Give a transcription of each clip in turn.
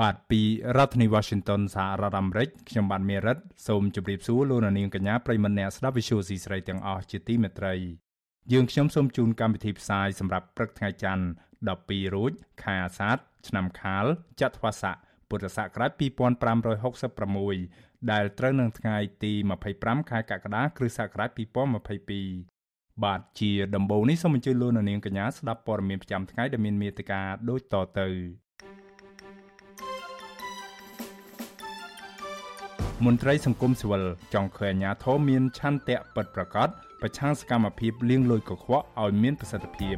បាទពីរដ្ឋធានី Washington សហរដ្ឋអាមេរិកខ្ញុំបាទមេរិតសូមជម្រាបសួរលោកអ្នកនាងកញ្ញាប្រិយមិត្តអ្នកស្ដាប់ Visual C ស្រីទាំងអស់ជាទីមេត្រីយើងខ្ញុំសូមជូនកម្មវិធីផ្សាយសម្រាប់ព្រឹកថ្ងៃច័ន្ទ12រោចខែអាសាឍឆ្នាំខាលចត្វាស័កពុទ្ធសករាជ2566ដែលត្រូវនឹងថ្ងៃទី25ខែកក្កដាគ្រិស្តសករាជ2022បាទជាដំបូងនេះសូមអញ្ជើញលោកនាងកញ្ញាស្ដាប់ព័ត៌មានប្រចាំថ្ងៃដែលមានមេត្តាដូចតទៅ មន្ត្រីសង្គមស៊ីវិលចង់ឃើញអាញាធមមានឆន្ទៈពិតប្រាកដប្រឆាំងសកម្មភាពលៀងលួយកខ្វក់ឲ្យមានប្រសិទ្ធភាព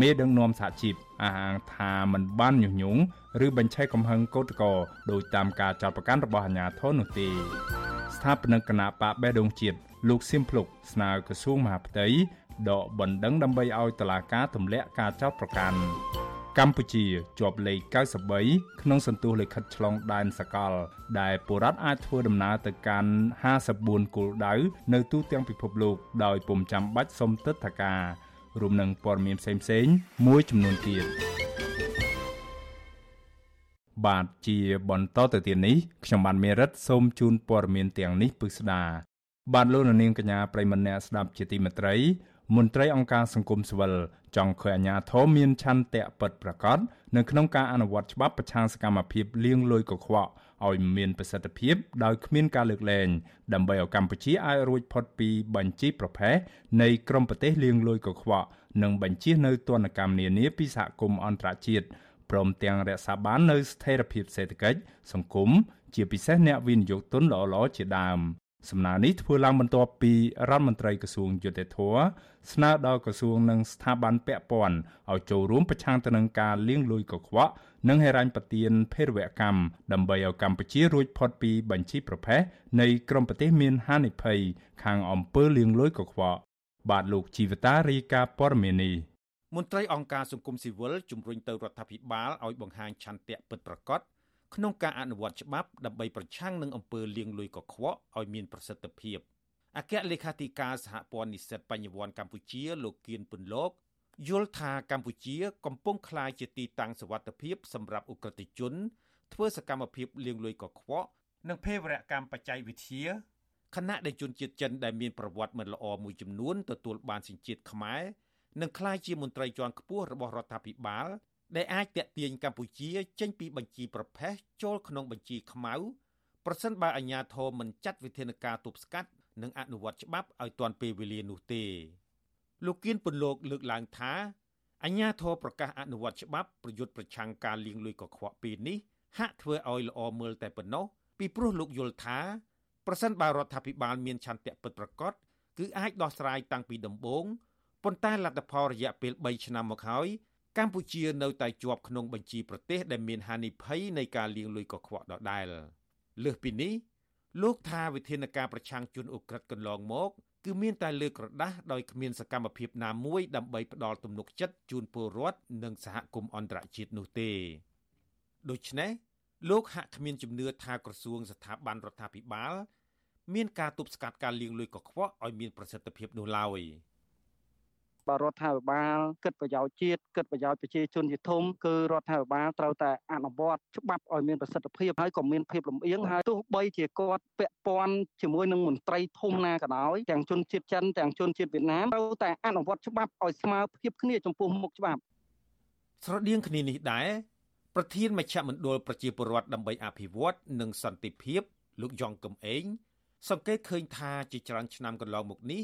មេដឹកនាំសហជីពអះអាងថាមិនបានញុះញង់ឬបញ្ឆេះកំហឹងកោតក្រដោយតាមការចោទប្រកាន់របស់អាជ្ញាធរនោះទេស្ថាបនិកគណៈបកបេះដូងជាតិលោកសៀមភ្លុកស្នើក្រសួងមហាផ្ទៃដកបណ្ដឹងដើម្បីឲ្យតុលាការទម្លាក់ការចោទប្រកាន់ កម្ពុជាជាប់លេខ93ក្នុងសន្ទុះលិខិតឆ្លងដែនសកល ដែលបុរដ្ឋអាចធ្វើដំណើរទៅកាន់54គោលដៅនៅទូទាំងពិភពលោកដោយពុំចាំបាច់សុំទិដ្ឋាការរួមនឹងព័ត៌មានផ្សេងៗមួយចំនួនទៀតបាទជាបន្តទៅទៀតនេះខ្ញុំបានមេរិតសូមជូនព័ត៌មានទាំងនេះពិស្ដាបាទលោកនាងកញ្ញាប្រិមម្នាក់ស្ដាប់ជាទីមេត្រី មន្ត្រីអង្គការសង្គមស៊ីវិលចង់ឃើញអាជ្ញាធរមានឆន្ទៈពិតប្រាកដនៅក្នុងការអនុវត្តច្បាប់ប្រឆាំងសកម្មភាពលាងលុយកខ្វក់ឲ្យមានប្រសិទ្ធភាពដោយគ្មានការលើកលែងដើម្បីឲ្យកម្ពុជាអាចរួចផុតពីបញ្ជីប្រភេទនៃក្រមប្រទេសលាងលុយកខ្វក់និងបញ្ជានៅទណ្ឌកម្មនានាពីសហគមន៍អន្តរជាតិព្រមទាំងរក្សាបាននូវស្ថិរភាពសេដ្ឋកិច្ចសង្គមជាពិសេសអ្នកវិនិយោគទុនល្អៗជាដើម សំណើនេះធ្វើឡើងបន្ទាប់ពីរដ្ឋមន្ត្រីក្រសួងយុតិធធស្នើដល់ក្រសួងនិងស្ថាប័នពាក់ព័ន្ធឲ្យចូលរួមប្រឆាំងទៅនឹងការលាងលុយកខ្វក់និងហិរញ្ញប្បទានភេរវកម្មដើម្បីឲ្យកម្ពុជារួចផុតពីបញ្ជីប្រភេទនៃក្រមប្រទេសមានហានិភ័យខាងអំពើលាងលុយកខ្វក់បាទលោកជីវតារីកាព័រមេនីមន្ត្រីអង្គការសង្គមស៊ីវិលជំរុញទៅរដ្ឋាភិបាលឲ្យបង្ហាញឆន្ទៈពិតប្រាកដ ក្នុងការអនុវត្តច្បាប់ដើម្បីប្រឆាំងនឹងអំពើលាងលុយកខ្វក់ឲ្យមានប្រសិទ្ធភាពអគ្គលេខាធិការសហព័ន្ធនិស្សិតបញ្ញវន្តកម្ពុជាលោកគៀនពុនលោកយល់ថាកម្ពុជា កំពុងក្លាយជាទីតាំងសវត្ថភាពសម្រាប់អ ுக ្រិតជន ធ្វើសកម្មភាពលាងលុយកខ្វក់និងភេរវកម្មបច្ចេកវិទ្យាខណៈដែលជនជាតិចិនដែលមានប្រវត្តិមិនល្អមួយចំនួនទទួលបានសញ្ជាតិខ្មែរនិងក្លាយជាមន្ត្រីជាន់ខ្ពស់របស់រដ្ឋាភិបាល ដែលអាចតាក់ទាញកម្ពុជាចេញពីបញ្ជីប្រភេទចូលក្នុងបញ្ជីខ្មៅប្រសិនបើអាជ្ញាធរមិនចាត់វិធានការទប់ស្កាត់និងអនុវត្តច្បាប់ឲ្យទាន់ពេលវេលានោះទេលោកគៀនពន្លកលើកឡើងថាអាជ្ញាធរប្រកាសអនុវត្តច្បាប់ប្រយុទ្ធប្រឆាំងការលាងលុយកខ្វក់ពេលនេះហាក់ធ្វើឲ្យល្អមើលតែប៉ុណ្ណោះពីព្រោះលោកយល់ថាប្រសិនបើរដ្ឋាភិបាលមានឆន្ទៈពិតប្រាកដគឺអាចដោះស្រាយតាំងពីដំបូងប៉ុន្តែលទ្ធផលរយៈពេល3ឆ្នាំមកហើយ កម្ពុជានៅតែជាប់ក្នុងបញ្ជីប្រទេសដែលមានហានិភ័យនៃការលាងលុយកខ្វក់ដដែលលើសពីនេះលោកថាវិធានការប្រឆាំងជនអ ுக ្រិតកន្លងមកគឺមានតែលើកក្រដាស់ដោយគ្មានសកម្មភាពណាមួយដើម្បីផ្ដល់ទំនុកចិត្តជូនពលរដ្ឋនិងសហគមន៍អន្តរជាតិនោះទេដូច្នេះលោកហាក់គ្មានជំនឿថាក្រសួងស្ថាប័នរដ្ឋាភិបាល មានការទប់ស្កាត់ការលាងលុយកខ្វក់ឲ្យមានប្រសិទ្ធភាពនោះឡើយ។ បើរដ្ឋាភិបាលគិតប្រយោជន៍ជាតិគិតប្រយោជន៍ប្រជាជនជាធំគឺរដ្ឋាភិបាលត្រូវតែអនុវត្តច្បាប់ឲ្យមានប្រសិទ្ធភាពហើយក៏មានភាពលំអៀងហើយទោះបីជាគាត់ពាក់ព័ន្ធជាមួយនឹងមន្ត្រីធំណាក៏ដោយទាំងជនជាតិចិនទាំងជនជាតិវៀតណាមត្រូវតែអនុវត្តច្បាប់ឲ្យស្មើភាពគ្នាចំពោះមុខច្បាប់ស្រដៀងគ្នានេះដែរប្រធានមជ្ឈមណ្ឌលប្រជាពលរដ្ឋដើម្បីអភិវឌ្ឍនិងសន្តិភាពលោកយ៉ងកំឯងសង្កេតឃើញថាជាច្រើនឆ្នាំកន្លងមកនេះ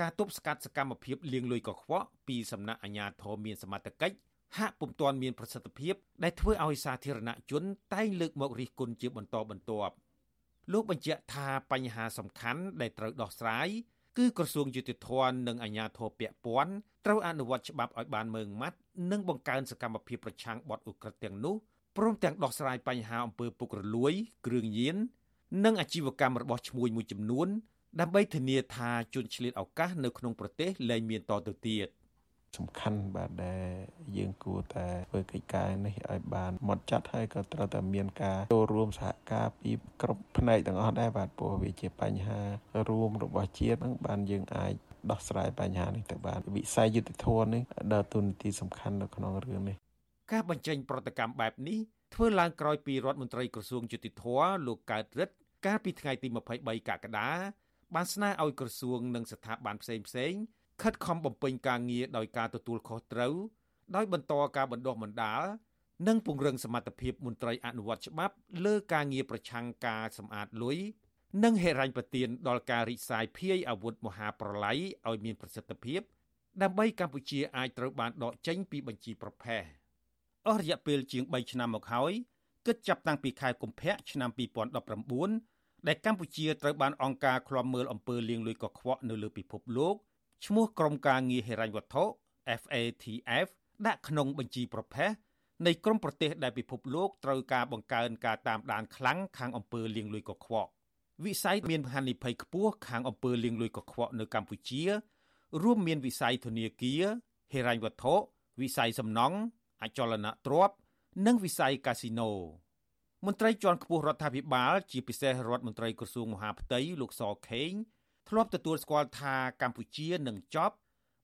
ការទប់ស្កាត់សកម្មភាពលាងលុយកខ្វក់ពីសំណាក់អាជ្ញាធរមានសមត្ថកិច្ចហាក់ពុំទាន់មានប្រសិទ្ធភាពដែលធ្វើឲ្យសាធារណជនតែងលើកមករិះគន់ជាបន្តបន្ទាប់លោកបញ្ជាក់ថាបញ្ហាសំខាន់ដែលត្រូវដោះស្រាយគឺក្រសួងយុតិធធននិងអាជ្ញាធរពាក់ព័ន្ធត្រូវអនុវត្តច្បាប់ឲ្យបានម៉ឺងម៉ាត់និងបង្កើនសកម្មភាពប្រឆាំងបទឧក្រិដ្ឋទាំងនោះព្រមទាំងដោះស្រាយបញ្ហាអំពើពុករលួយ គ្រឿងញៀននិងអាជីវកម្មរបស់ឈ្មួញមួយចំនួន ដើម្បីធានាថាជនឆ្លៀតឱកាសនៅក្នុងប្រទេសលែងមានតទៅទៀត។សំខាន់បាទដែលយើងគួរតែធ្វើកិច្ចការនេះឲ្យបានម៉ត់ចត់ហើយក៏ត្រូវតែមានការចូលរួមសហការពីគ្រប់ផ្នែកទាំងអស់ដែរបាទព្រោះវាជាបញ្ហារួមរបស់ជាតិហ្នឹងបានយើងអាចដោះស្រាយបញ្ហានេះទៅបានវិស័យយុតិធម៌នេះដើរតួនាទីសំខាន់នៅក្នុងរឿងនេះការបញ្ចេញប្រតិកម្មបែបនេះធ្វើឡើងក្រោយពីរដ្ឋមន្ត្រីក្រសួងយុតិធម៌លោកកើតរិទ្ធកាលពីថ្ងៃទី23កក្កដា បានស្នើឲ្យក្រសួងនិងស្ថាប័នផ្សេងផ្សេងខិតខំបំពេញការងារដោយការទទួលខុសត្រូវដោយបន្តការបណ្ដុះបណ្ដាលនិងពង្រឹងសមត្ថភាពមន្ត្រីអនុវត្តច្បាប់លើការងារប្រឆាំងការសម្អាតលុយនិងហិរញ្ញប្បទានដល់ការរីកសាយភាយអាវុធមហាប្រឡ័យឲ្យមានប្រសិទ្ធភាពដើម្បីកម្ពុជាអាចត្រូវបានដកចេញពីបញ្ជីប្រភេទអស់រយៈពេលជាង3ឆ្នាំមកហើយគិតចាប់តាំងពីខែកុម្ភៈឆ្នាំ2019 ដែលកម្ពុជាត្រូវបានអង្គការឃ្លាំមើលអំពើលាងលុយកខ្វក់នៅលើពិភពលោកឈ្មោះក្រុមការងារហិរញ្ញវត្ថុ FATF ដាក់ក្នុងបញ្ជីប្រភេទនៃក្រុមប្រទេសដែលពិភពលោកត្រូវការបង្កើនការតាមដានខ្លាំងខាងអំពើលាងលុយកខ្វក់វិស័យមានហានិភ័យខ្ពស់ខាងអំពើលាងលុយកខ្វក់នៅកម្ពុជា រួមមានវិស័យធនាគារហិរញ្ញវត្ថុវិស័យសំណង់អចលនទ្រព្យនិងវិស័យកាស៊ីណូ មន្ត្រីជាន់ខ្ពស់រដ្ឋាភិបាលជាពិសេសរដ្ឋមន្ត្រីក្រសួងមហាផ្ទៃលោកសខេងធ្លាប់ទទួលស្គាល់ថាកម្ពុជានឹងចប់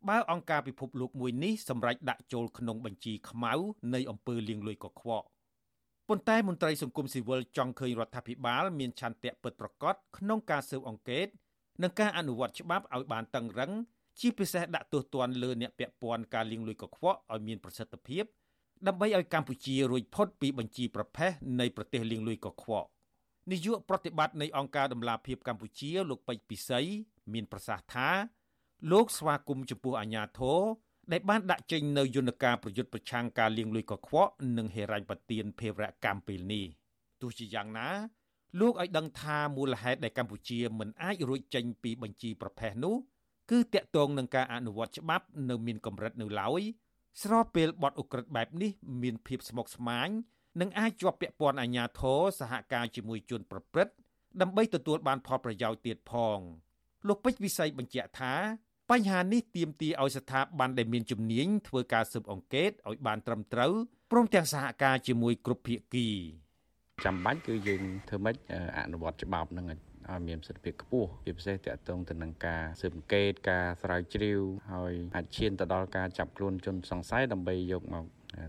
បើអង្គការពិភពលោកមួយនេះសម្រេចដាក់ចូលក្នុងបញ្ជីខ្មៅនៃអំពើលាងលុយកខ្វក់ប៉ុន្តែមន្ត្រីសង្គមស៊ីវិលចង់ឃើញរដ្ឋាភិបាលមានឆន្ទៈពិតប្រាកដក្នុងការស៊ើបអង្កេតនិងការអនុវត្តច្បាប់ឲ្យបានតឹងរឹងជាពិសេសដាក់ទោសទណ្ឌលើអ្នកពាក់ព័ន្ធការលាងលុយកខ្វក់ឲ្យមានប្រសិទ្ធភាព ដើម្បីឲ្យកម្ពុជារួចផុតពីបញ្ជីប្រភេទនៃប្រទេសលាងលុយកខ្វក់នាយកប្រតិបត្តិនៃអង្គការដំឡាភិបកម្ពុជាលោកពេជ្រពិសីមានប្រសាសន៍ថាលោកស្វាគមន៍ចំពោះអាញាធរដែលបានដាក់ចេញនៅយន្តការប្រយុទ្ធប្រឆាំងការលាងលុយកខ្វក់និងហេរញ្ញប្បទានភេរវកម្មពេលនេះទោះជាយ៉ាងណា លោកឲ្យដឹងថាមូលហេតុដែលកម្ពុជាមិនអាចរួចចេញពីបញ្ជីប្រភេទនោះគឺតាក់ទងនឹងការអនុវត្តច្បាប់នៅមានកម្រិតនៅឡើយ ស្របពេលបទឧក្រិដ្ឋបែបនេះមានភាពស្មុគស្មាញនិងអាចជាប់ពាក់ព័ន្ធអាជ្ញាធរសហការជាមួយជនប្រព្រឹត្តដើម្បីទទួលបានផលប្រយោជន៍ទៀតផងលោកពេជ្រវិស័យបញ្ជាក់ថាបញ្ហានេះទាមទារឲ្យស្ថាប័នដែលមានជំនាញធ្វើការស៊ើបអង្កេតឲ្យបានត្រឹមត្រូវព្រមទាំងសហការជាមួយគ្រប់ភាគីចាំបាច់គឺយើងធ្វើម៉េចអនុវត្តច្បាប់នឹង ឲ្យមានប្រសិទ្ធភាពខ្ពស់ជាពិសេសតាក់ទងទៅនឹងការស៊ើបអង្កេតការស្រាវជ្រាវហើយអាចឈានទៅដល់ការចាប់ខ្លួនជនសង្ស័យដើម្បីយកមក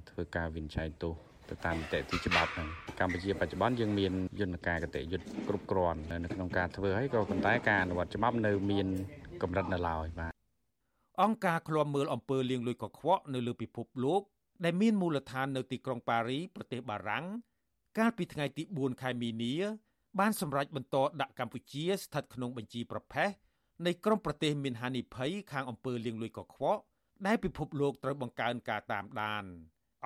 ធ្វើការវិនិច្ឆ័យទោសទៅតាមនីតិវិធីច្បាប់ហ្នឹងកម្ពុជាបច្ចុប្បន្នយើងមានយន្តការកតិយុត្តគ្រប់គ្រាន់នៅក្នុងការធ្វើហើយក៏ប៉ុន្តែការអនុវត្តច្បាប់នៅមានកម្រិតនៅឡើយបាទអង្គការឃ្លាំមើលអំពើលាងលុយកខ្វក់នៅលើពិភពលោកដែលមានមូលដ្ឋាននៅទីក្រុងប៉ារី ប្រទេសបារាំងកាលពីថ្ងៃទី4ខែមីនា បានសម្រេចបន្តដាក់កម្ពុជាស្ថិតក្នុងបញ្ជីប្រភេទនៃក្រុមប្រទេសមានហានិភ័យខាងអំពើលាងលុយកខ្វក់ដែលពិភពលោកត្រូវបង្កើនការតាមដាន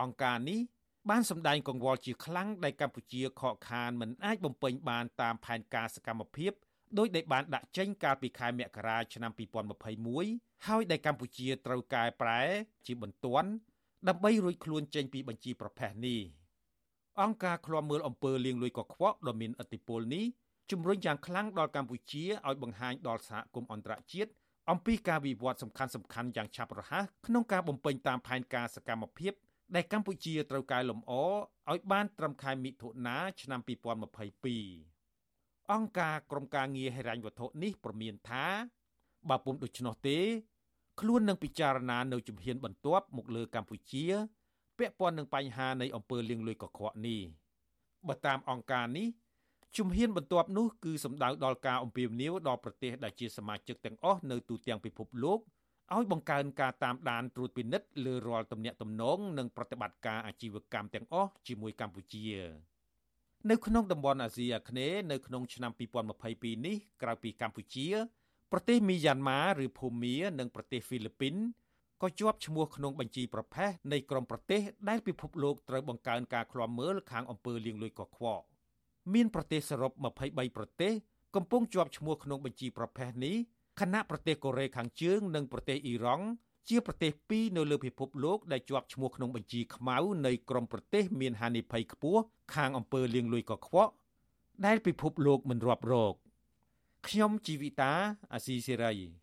អង្គការនេះបានសម្ដែងកង្វល់ជាខ្លាំងដែលកម្ពុជាខកខានមិនអាចបំពេញបានតាមផែនការសកម្មភាពដោយដែលបានដាក់ចេញកាលពីខែមករាឆ្នាំ2021ហើយដែលកម្ពុជាត្រូវកែប្រែជាបន្ទាន់ដើម្បីរួចខ្លួនចេញពីបញ្ជីប្រភេទនេះ អង្គការឃ្លាំមើលអំពើលាងលុយកខ្វក់ដ៏មានឥទ្ធិពលនេះជំរុញយ៉ាងខ្លាំងដល់កម្ពុជាឲ្យបង្ហាញដល់សហគមន៍អន្តរជាតិអំពីការវិវត្តសំខាន់សំខាន់យ៉ាងឆាប់រហ័សក្នុងការបំពេញតាមផែនការសកម្មភាពដែលកម្ពុជាត្រូវកែលម្អឲ្យបានត្រឹមខែមិថុនាឆ្នាំ2022អង្គការក្រមការងារហិរញ្ញវត្ថុនេះប្រមានថាបើពុំដូច្នោះទេ ខ្លួននឹងពិចារណានៅជំហានបន្ទាប់មកលើកម្ពុជា ពាក់ព័ន្ធនឹងបញ្ហានៃអំពើលាងលុយកខ្វក់នេះបើតាមអង្គការនេះជំហានបន្ទាប់នោះគឺសំដៅដល់ការអំពាវនាវដល់ប្រទេសដែលជាសមាជិកទាំងអស់នៅទូទាំងពិភពលោកឲ្យបង្កើនការតាមដានត្រួតពិនិត្យលើរាល់ទំនាក់ទំនងនិងប្រតិបត្តិការអាជីវកម្មទាំងអស់ជាមួយកម្ពុជានៅក្នុងតំបន់អាស៊ីអាគ្នេយ៍នៅក្នុងឆ្នាំ2022នេះក្រៅពីកម្ពុជា ប្រទេសមីយ៉ាន់ម៉ាឬភូមានិងប្រទេសហ្វីលីពីន ក៏ជាប់ឈ្មោះក្នុងបញ្ជីប្រភេទនៃក្រុមប្រទេសដែលពិភពលោកត្រូវបង្កើនការឃ្លាំមើលខាងអំពើលាងលុយកខ្វក់មានប្រទេសសរុប23ប្រទេសកំពុងជាប់ឈ្មោះក្នុងបញ្ជីប្រភេទនេះខណៈប្រទេសកូរ៉េខាងជើងនិងប្រទេសអ៊ីរ៉ង់ជាប្រទេសពីរនៅលើពិភពលោកដែលជាប់ឈ្មោះក្នុងបញ្ជីខ្មៅនៃក្រុមប្រទេសមានហានិភ័យខ្ពស់ខាងអំពើលាងលុយកខ្វក់ដែលពិភពលោកមិនរាប់រកខ្ញុំជីវិតាអាស៊ីសេរី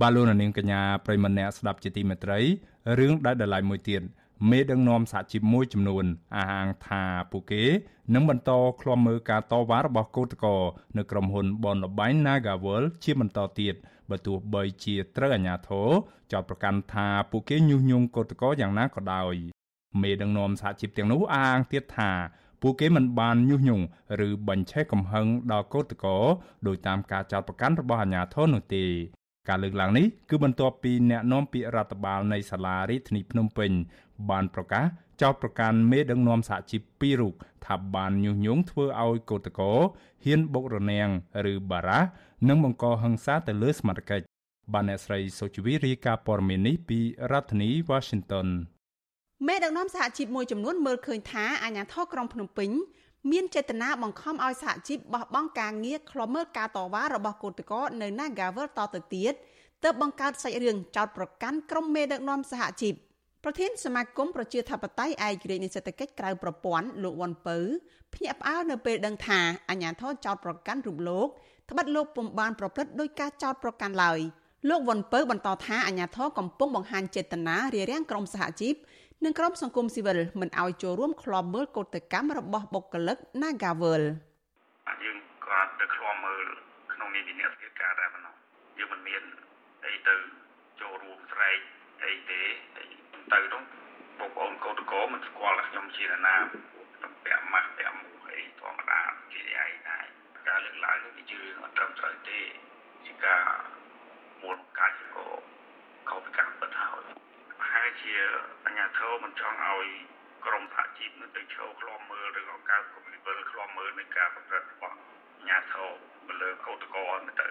បាទលោកនាងកញ្ញាប្រិមម្នាក់ស្ដាប់ជាទីមេត្រីរឿងដែលដ লাই មួយទៀតមេដឹកនាំសហជីពមួយចំនួនអះអាងថាពួកគេនឹងបន្តឃ្លាំមើលការតវ៉ារបស់កោតក្រនៅក្រុមហ៊ុនបនលបៃ Nagawal ជាបន្តទៀតបើទោះបីជាត្រូវអាជ្ញាធរចោទប្រកាន់ថាពួកគេញុះញង់កោតក្រយ៉ាងណាក៏ដោយមេដឹកនាំសហជីពទាំងនោះអះអាងទៀតថាពួកគេមិនបានញុះញង់ឬបញ្ឆេះកំហឹងដល់កោតក្រដោយតាមការចោទប្រកាន់របស់អាជ្ញាធរនោះទេ ការលើកឡើងនេះគឺបន្ទាប់ពីអ្នកនាំពាក្យរដ្ឋបាលនៃសាលារាជធានីភ្នំពេញបានប្រកាសចោទប្រកាន់មេដឹកនាំសហជីពពីររូបថាបានញុះញង់ធ្វើឲ្យកោតកោហ៊ានបុករនាំងឬបារ៉ានិងបង្កហិង្សាទៅលើសមាជិកបានអ្នកស្រីសុជីវីរាយការណ៍ព័ត៌មាននេះពីរដ្ឋធានី Washington មេដឹកនាំសហជីពមួយចំនួនមើលឃើញថាអាញាធរក្រុងភ្នំពេញ មានចេតនាបង្ខំឲ្យសហជីពបោះបង់ការងារខ្លំមើលការតវ៉ារបស់គឧតកោនៅ Nagavel តទៅទៀតទើបបង្កើតសាច់រឿងចោតប្រកាន់ក្រុមមេដឹកនាំសហជីពប្រធានសមាគមប្រជាធិបតេយ្យឯករាជ្យនៃសេដ្ឋកិច្ចក្រៅប្រព័ន្ធលោកវ៉ាន់ពៅភ្ញាក់ផ្អើលនៅពេលដឹងថាអាញាធរចោតប្រកាន់រូបលោកត្បិតលោកពុំបានប្រព្រឹត្តដោយការចោតប្រកាន់ឡើយលោកវ៉ាន់ពៅបន្តថាអាញាធរកំពុងបង្ហាញចេតនារារាំងក្រុមសហជីព និងក្រុមសង្គមស៊ីវិលមិនឲ្យចូលរួមឃ្លាំមើលកោតកម្មរបស់បុគ្គលិក Nagavel យើងក៏ទៅឃ្លាំមើលក្នុងនាមជាអ្នកធ្វើការដែរប៉ុណ្ណោះយើងមិនមានអីទៅចូលរួមស្រែកអីទេទៅនោះបងប្អូនកោតកោមិនស្គាល់ថាខ្ញុំជាអ្នកណាខ្ញុំពាក់ម៉ាស់ពាក់មួកអីធម្មតាជាឯងដែរការលើកឡើងនេះវាជឿអត់ត្រឹមត្រូវទេជាការមូលការក៏ខុសពីការពិតហើយប្រហែល ជាអាជ្ញាធរមិនចង់ឲ្យក្រមសហជីពនឹងទៅឈរឃ្លាំមើលឬក៏ការគំនិតឃ្លាំមើលនៃការប្រព្រឹត្តរបស់អាជ្ញាធរទៅលើកោតក្រហ្នឹងទៅ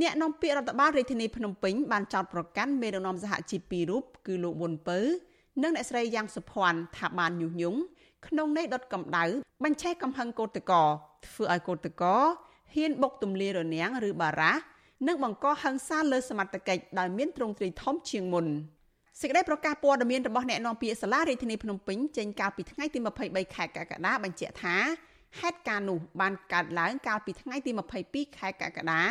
អ្នកនាំពាក្យរដ្ឋបាលរាជធានីភ្នំពេញបានចោទប្រកាន់មេដឹកនាំសហជីពពីររូបគឺលោកវុនពៅនិងអ្នកស្រីយ៉ាងសុភ័ណ្ឌថាបានញុះញង់ក្នុងន័យដុតកម្ដៅបញ្ឆេះកំហឹងកោតកោធ្វើឲ្យកោតកោហ៊ានបុកទម្លាយរនាំងឬបារ៉ានិងបង្កហិង្សាលើសមត្ថកិច្ចដោយមានទ្រង់ទ្រាយធំជាងមុន សេចក្តីប្រកាសព័ត៌មានរបស់អ្នកនាំពាក្យសាលារាជធានីភ្នំពេញចេញកាលពីថ្ងៃទី23ខែកក្កដាបញ្ជាក់ថាហេតុការណ៍នោះបានកើតឡើងកាលពីថ្ងៃទី22ខែកក្កដា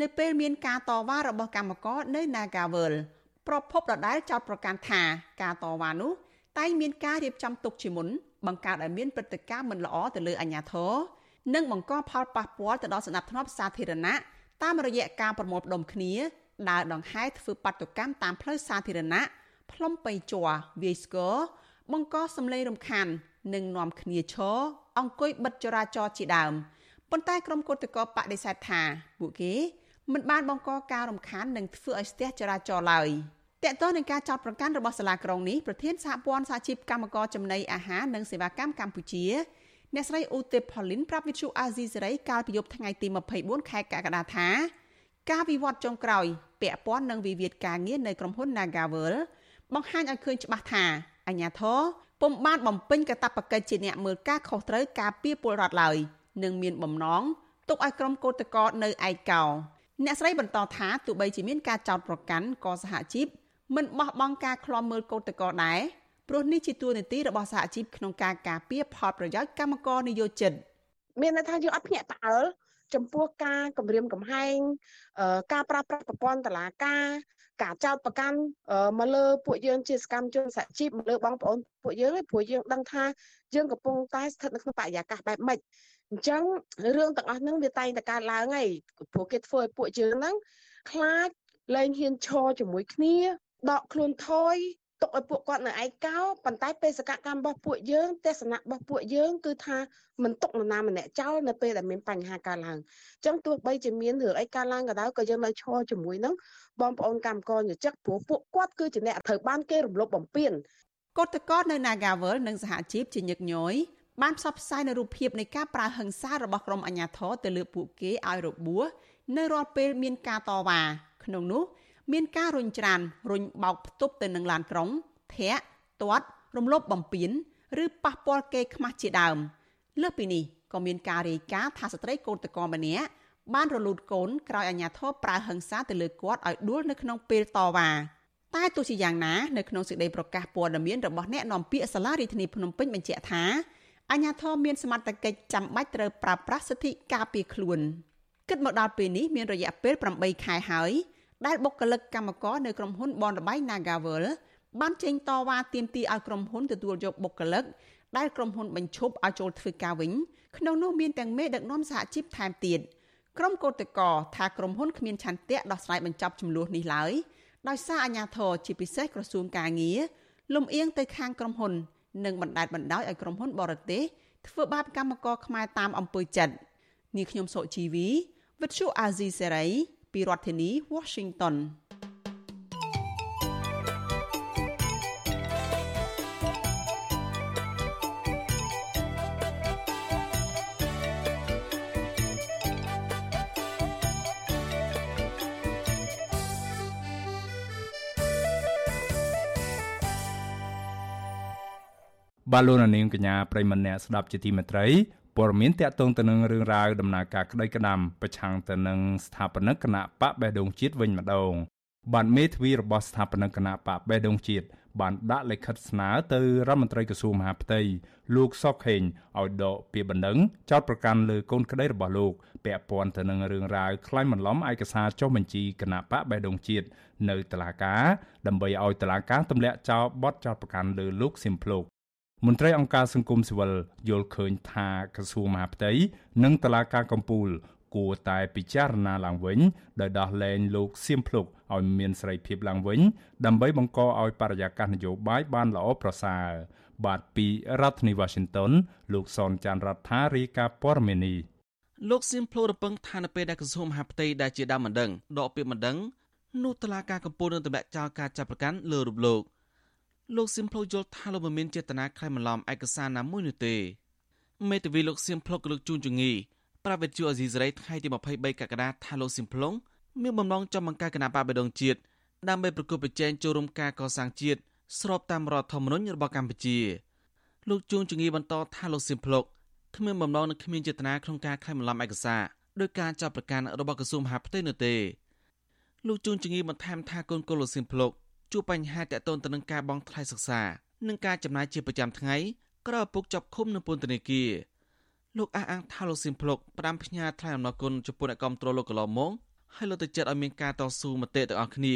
នៅពេលមានការតវ៉ារបស់កម្មករនៅ Nagavel ប្រភពដដែលចោទប្រកាន់ថាការតវ៉ានោះតែងមានការរៀបចំទុកជាមុនបង្កើតឲ្យមានព្រឹត្តិការណ៍មិនល្អទៅលើអាជ្ញាធរនិងបង្កផលប៉ះពាល់ទៅដល់សណ្ដាប់ធ្នាប់សាធារណៈតាមរយៈការប្រមូលផ្ដុំគ្នា ដើរដង្ហែធ្វើបាតុកម្មតាមផ្លូវសាធារណៈផ្លុំបៃជ័រវាយស្គរបង្កសម្លេងរំខាន និងនាំគ្នាឈរអង្គុយបិទចរាចរណ៍ជាដើមប៉ុន្តែក្រុមគឧតកោបដិសេធថាពួកគេមិនបានបង្កការរំខាននិងធ្វើឲ្យស្ទះចរាចរណ៍ឡើយតកតទៅនឹងការចោទប្រកាន់របស់សាលាក្រុងនេះប្រធានសហព័ន្ធសហជីពកម្មករចំណីអាហារនិងសេវាកម្មកម្ពុជាអ្នកស្រីឧទេផូលីនប្រាប់វិទ្យុអាស៊ីសេរីកាលពីយប់ថ្ងៃទី24ខែកក្កដាថា ការវិវត្តចុងក្រោយពាក់ព័ន្ធនឹងវិវាទការងារនៅក្រុមហ៊ុន Nagavel បង្ហាញឲ្យឃើញច្បាស់ថាអាញាធរពុំបានបំពេញកាតព្វកិច្ចជាអ្នកមើលការខុសត្រូវការពីពលរដ្ឋឡើយនិងមានបំណងទុកឲ្យក្រុមកោតក្រនៅឯកោអ្នកស្រីបន្តថាទោះបីជាមានការចោទប្រកាន់ក៏សហជីពមិនបោះបង់ការឃ្លាំមើលកោតក្រដែរព្រោះនេះជាទួលនីតិរបស់សហជីពក្នុងការការពារផលប្រយោជន៍កម្មករនិយោជិតមានន័យថាយើងអត់ភ្ញាក់ផ្អើល ចំពោះការគម្រាមកំហែងការប្រើប្រាស់ប្រព័ន្ធតឡាការការចោតប្រកាន់មកលើពួកយើងជាសកម្មជនសហជីពមកលើបងប្អូនពួកយើងឯងព្រោះយើងដឹងថាយើងកំពុងតែស្ថិតនៅក្នុងបរិយាកាសបែបម៉េចអញ្ចឹងរឿងទាំងអស់ហ្នឹងវាតែងតែកើតឡើងហើយព្រោះគេធ្វើឲ្យពួកយើងហ្នឹងខ្លាចលែងហ៊ានឈរជាមួយគ្នាដកខ្លួនថយ ទុកឲ្យពួកគាត់នៅឯកោប៉ុន្តែបេសកកម្មរបស់ពួកយើងទេសនៈរបស់ពួកយើងគឺថាមិនទុកនរណាម្នាក់ចោលនៅពេលដែលមានបញ្ហាកើតឡើងអញ្ចឹងទោះបីជាមានរឿងអីកើតឡើងក៏ដោយក៏យើងនៅឈរជាមួយនឹងបងប្អូនកម្មករយុជិកព្រោះពួកគាត់គឺជាអ្នកត្រូវបានគេរំលោភបំពានកតកតនៅ Nagawal និងសហជីពជាញឹកញយបានផ្សព្វផ្សាយនៅរូបភាពនៃការប្រើហិង្សារបស់ក្រុមអាជ្ញាធរទៅលើពួកគេឲ្យរបួសនៅរាល់ពេលមានការតវ៉ាក្នុងនោះ មានការរុញច្រានរុញបោកផ្ទប់ទៅនឹងឡានក្រុងធាក់ទាត់រំលោភបំពានឬប៉ះពាល់គេខ្មាស់ជាដើមលើសពីនេះក៏មានការរាយការណ៍ថាស្ត្រីកូនតកម្នាក់បានរលូតកូនក្រោយអាញាធរប្រើហិង្សាទៅលើគាត់ឲ្យដួលនៅក្នុងពេលតវ៉ាតែទោះជាយ៉ាងណានៅក្នុងសេចក្តីប្រកាសព័ត៌មានរបស់អ្នកនាំពាក្យសាលារដ្ឋាភិបាលភ្នំពេញបញ្ជាក់ថាអាញាធរមានសមត្ថកិច្ចចាំបាច់ត្រូវប្រើប្រាស់សិទ្ធិការពារខ្លួនគិតមកដល់ពេលនេះមានរយៈពេល8ខែហើយ ដែលបុគ្គលិកកម្មករនៅក្រុមហ៊ុនបនលបៃ Nagavel បានចេញតវ៉ាទាមទារឲ្យក្រុមហ៊ុនទទួលយកបុគ្គលិកដែលក្រុមហ៊ុនបញ្ឈប់ឲ្យចូលធ្វើការវិញក្នុងនោះមានទាំងមេដឹកនាំសហជីពថែមទៀតក្រុមកោតក្រថាក្រុមហ៊ុនគ្មានឆន្ទៈដោះស្រាយបញ្ចប់ចំនួននេះឡើយដោយសារអាជ្ញាធរជាពិសេសក្រសួងការងារលំអៀងទៅខាងក្រុមហ៊ុននិងបណ្តែតបណ្តោយឲ្យក្រុមហ៊ុនបរទេសធ្វើបាបកម្មករខ្មែរតាមអំពើចិត្តនាងខ្ញុំសុជីវីវិទ្យុអាស៊ីសេរី ពីរដ្ឋធានី Washington បាទលោកនាងកញ្ញាប្រិមម្នាក់ស្ដាប់ជាទីមេត្រី ព័ត៌មានតកតងទៅនឹងរឿងរ៉ាវដំណើរការក្តីក្តាំប្រឆាំងទៅនឹងស្ថាបនិកគណៈបកបេះដូងជាតិវិញម្ដងបានមេធាវីរបស់ស្ថាបនិកគណៈបកបេះដូងជាតិបានដាក់លិខិតស្នើទៅរដ្ឋមន្ត្រីក្រសួងមហាផ្ទៃលោកសុកខេងឲ្យដកពាក្យបណ្ដឹងចោទប្រកាន់លើកូនក្តីរបស់លោកពាក់ព័ន្ធទៅនឹងរឿងរ៉ាវក្លែងបន្លំឯកសារចុះបញ្ជីគណៈបកបេះដូងជាតិនៅតុលាការដើម្បីឲ្យតុលាការទម្លាក់ចោលបទចោទប្រកាន់លើលោកសៀមភ្លោក មន្ត្រីអង្គការសង្គមស៊ីវិលយល់ឃើញថាក្រសួងមហាផ្ទៃនិងតុលាការកំពូល គួរតែពិចារណាឡើងវិញដោយដោះលែងលោកសៀមភ្លុកឲ្យមានសេរីភាពឡើងវិញ ដើម្បីបង្កឲ្យបរិយាកាសនយោបាយបានល្អប្រសើរបាទពីរដ្ឋធានី Washington លោកសនចាន់រដ្ឋារាយការណ៍ព័ត៌មាននេះលោកសៀមភ្លុករំពឹងថានៅពេលដែលក្រសួងមហាផ្ទៃដែលជាដើមម្ដងដកពាក្យម្ដងនោះតុលាការកំពូលនឹងទម្លាក់ចោលការចាប់ប្រកាន់លើរូបលោក លោកសៀមភ្លុកយល់ថាលោកមិនមានចេតនាក្លែងបន្លំឯកសារណាមួយនោះទេមេធាវីលោកសៀមភ្លុកលើកជូនជងីប្រាវិទ្យាអេស៊ីសេរីថ្ងៃទី23កក្កដាថាលោកសៀមភ្លុងមានបំណងចង់បង្កើតគណៈបកបេដងជាតិដើម្បីប្រគល់ប្រជែងចូលរួមការកសាងជាតិស្របតាមរដ្ឋធម្មនុញ្ញរបស់កម្ពុជាលោកជួងជងីបន្តថាលោកសៀមភ្លុកគ្មានបំណងនិងគ្មានចេតនាក្នុងការក្លែងបន្លំឯកសារដោយការចាប់ប្រកាន់របស់ក្រសួងមហាផ្ទៃនោះទេលោកជួងជងីបន្ថែមថាកូនកូនលោកសៀមភ្លុក ជួបបញ្ហាតាក់ទងទៅនឹងការបង់ថ្លៃសិក្សានិងការចំណាយជាប្រចាំថ្ងៃក្រោយឪពុកចាប់ឃុំនៅពន្ធនាគារលោកអះអាងថាលោកស៊ីមភ្លុកផ្ដាំផ្ញើថ្លែងអំណរគុណចំពោះអ្នកគ្រប់គ្រងលោកកន្លងមកហើយលើកទឹកចិត្តឲ្យមានការតស៊ូមតិទាំងអស់គ្នា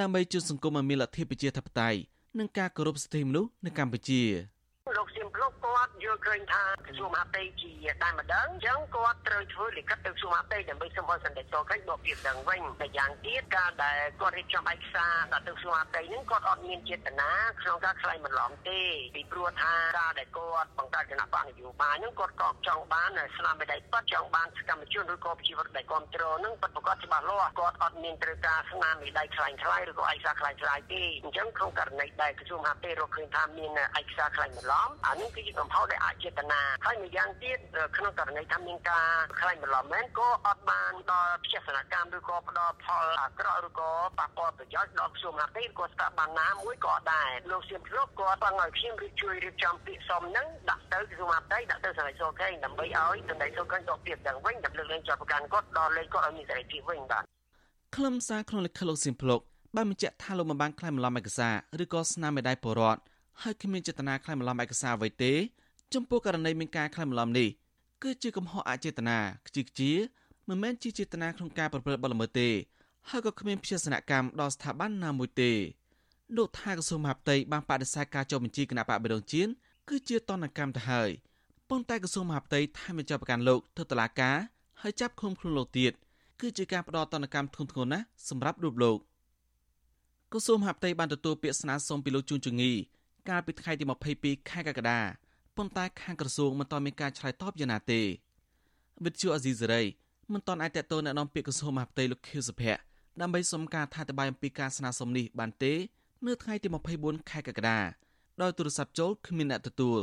ដើម្បីជួយសង្គមឲ្យមានលទ្ធិប្រជាធិបតេយ្យនិងការគោរពសិទ្ធិមនុស្សនៅកម្ពុជា។លោកសៀមភ្លុកគាត់ យល់ឃើញថាក្រសួងមហាផ្ទៃជាតែម្ដងអញ្ចឹងគាត់ត្រូវធ្វើលិខិតទៅក្រសួងមហាផ្ទៃដើម្បីសុំឲ្យសន្តិសុខកិច្ចបកពីដឹងវិញតែយ៉ាងទៀតការដែលគាត់រៀបចំឯកសារដាក់ទៅក្រសួងមហាផ្ទៃហ្នឹងគាត់អត់មានចេតនាក្នុងការខ្លែងបន្លំទេពីព្រោះថាការដែលគាត់បង្កើតគណៈបកនយោបាយហ្នឹងគាត់ក៏ចង់បានស្នាមមេដៃប៉ាត់ចង់បានសកម្មជនឬក៏ប្រជាពលរដ្ឋដែលគ្រប់គ្រងហ្នឹងប៉ាត់ប្រកាសច្បាស់លាស់គាត់អត់មានត្រូវការស្នាមមេដៃខ្លែងខ្លាយឬក៏ឯកសារខ្លែងខ្លាយទេអញ្ចឹងក្នុងករណីដែលក្រសួងមហាផ្ទៃរកឃើញថាមានឯកសារខ្លែងបន្លំអានេះគឺជាកំហុសដែលអចេតនាហើយម្យ៉ាងទៀតក្នុងករណីថាមានការខ្លាញ់បន្លំមែនក៏អត់បានដល់វិជាសនកម្មឬក៏ផ្ដល់ផលអាក្រក់ឬក៏ប៉ះពាល់ប្រយោជន៍ដល់ក្រសួងមហាផ្ទៃឬក៏ស្ថាប័នណាមួយក៏ដែរលោកសៀមភ្លុកគាត់បានឲ្យខ្ញុំរៀបជួយរៀបចំពាក្យសមហ្នឹងដាក់ទៅក្រសួងមហាផ្ទៃដាក់ទៅសន្តិសុខគេដើម្បីឲ្យសន្តិសុខគេដកពាក្យទាំងវិញដើម្បីលើកលែងចាប់ប្រកាន់គាត់ដល់លែងគាត់ឲ្យមានសេរីភាពវិញបាទខ្លឹមសារក្នុងលិខិតលោកសៀមភ្លុកបានបញ្ជាក់ថាលោកមិនបានខ្លែងបន្លំឯកសារឬក៏ស្នាមមេដៃពលរដ្ឋហើយគ្មានចេតនាក្លែងបន្លំឯកសារអ្វីទេ ចំពោះករណីមានការក្លែងបន្លំនេះគឺជាកំហុសអចេតនាខ្ជិះខ្ជាមិនមែនជាចេតនាក្នុងការប្រព្រឹត្តបទល្មើសទេហើយក៏គ្មានព្យាសនកម្មដល់ស្ថាប័នណាមួយទេលោកថាក្រសួងមហាផ្ទៃបានបដិសេធការចុះបញ្ជីគណៈបកបេដងជៀនគឺជាតនកម្មទៅហើយប៉ុន្តែក្រសួងមហាផ្ទៃថែមបញ្ចុះប្រកាន់លោកទៅតុលាការហើយចាប់ឃុំខ្លួនលោកទៀតគឺជាការផ្ដោតតនកម្មធ្ងន់ធ្ងរណាស់សម្រាប់រូបលោកក្រសួងមហាផ្ទៃបានទទួលពាក្យស្នើសុំពីលោកជួនជងីកាលពីថ្ងៃទី22ខែកក្កដា ប៉ុន្តែខាងក្រសួងមិនទាន់មានការឆ្លើយតបយ៉ាងណាទេវិទ្យុអេស៊ីសេរីមិនទាន់អាចតទៅណែនាំពាក្យក្រសួងមហាផ្ទៃលោកខៀវសុភ័ក្រដើម្បីសុំការថាតបាយអំពីការស្នើសុំនេះបានទេ នៅថ្ងៃទី24ខែកក្កដាដោយទូរស័ព្ទចូលគ្មានអ្នកទទួល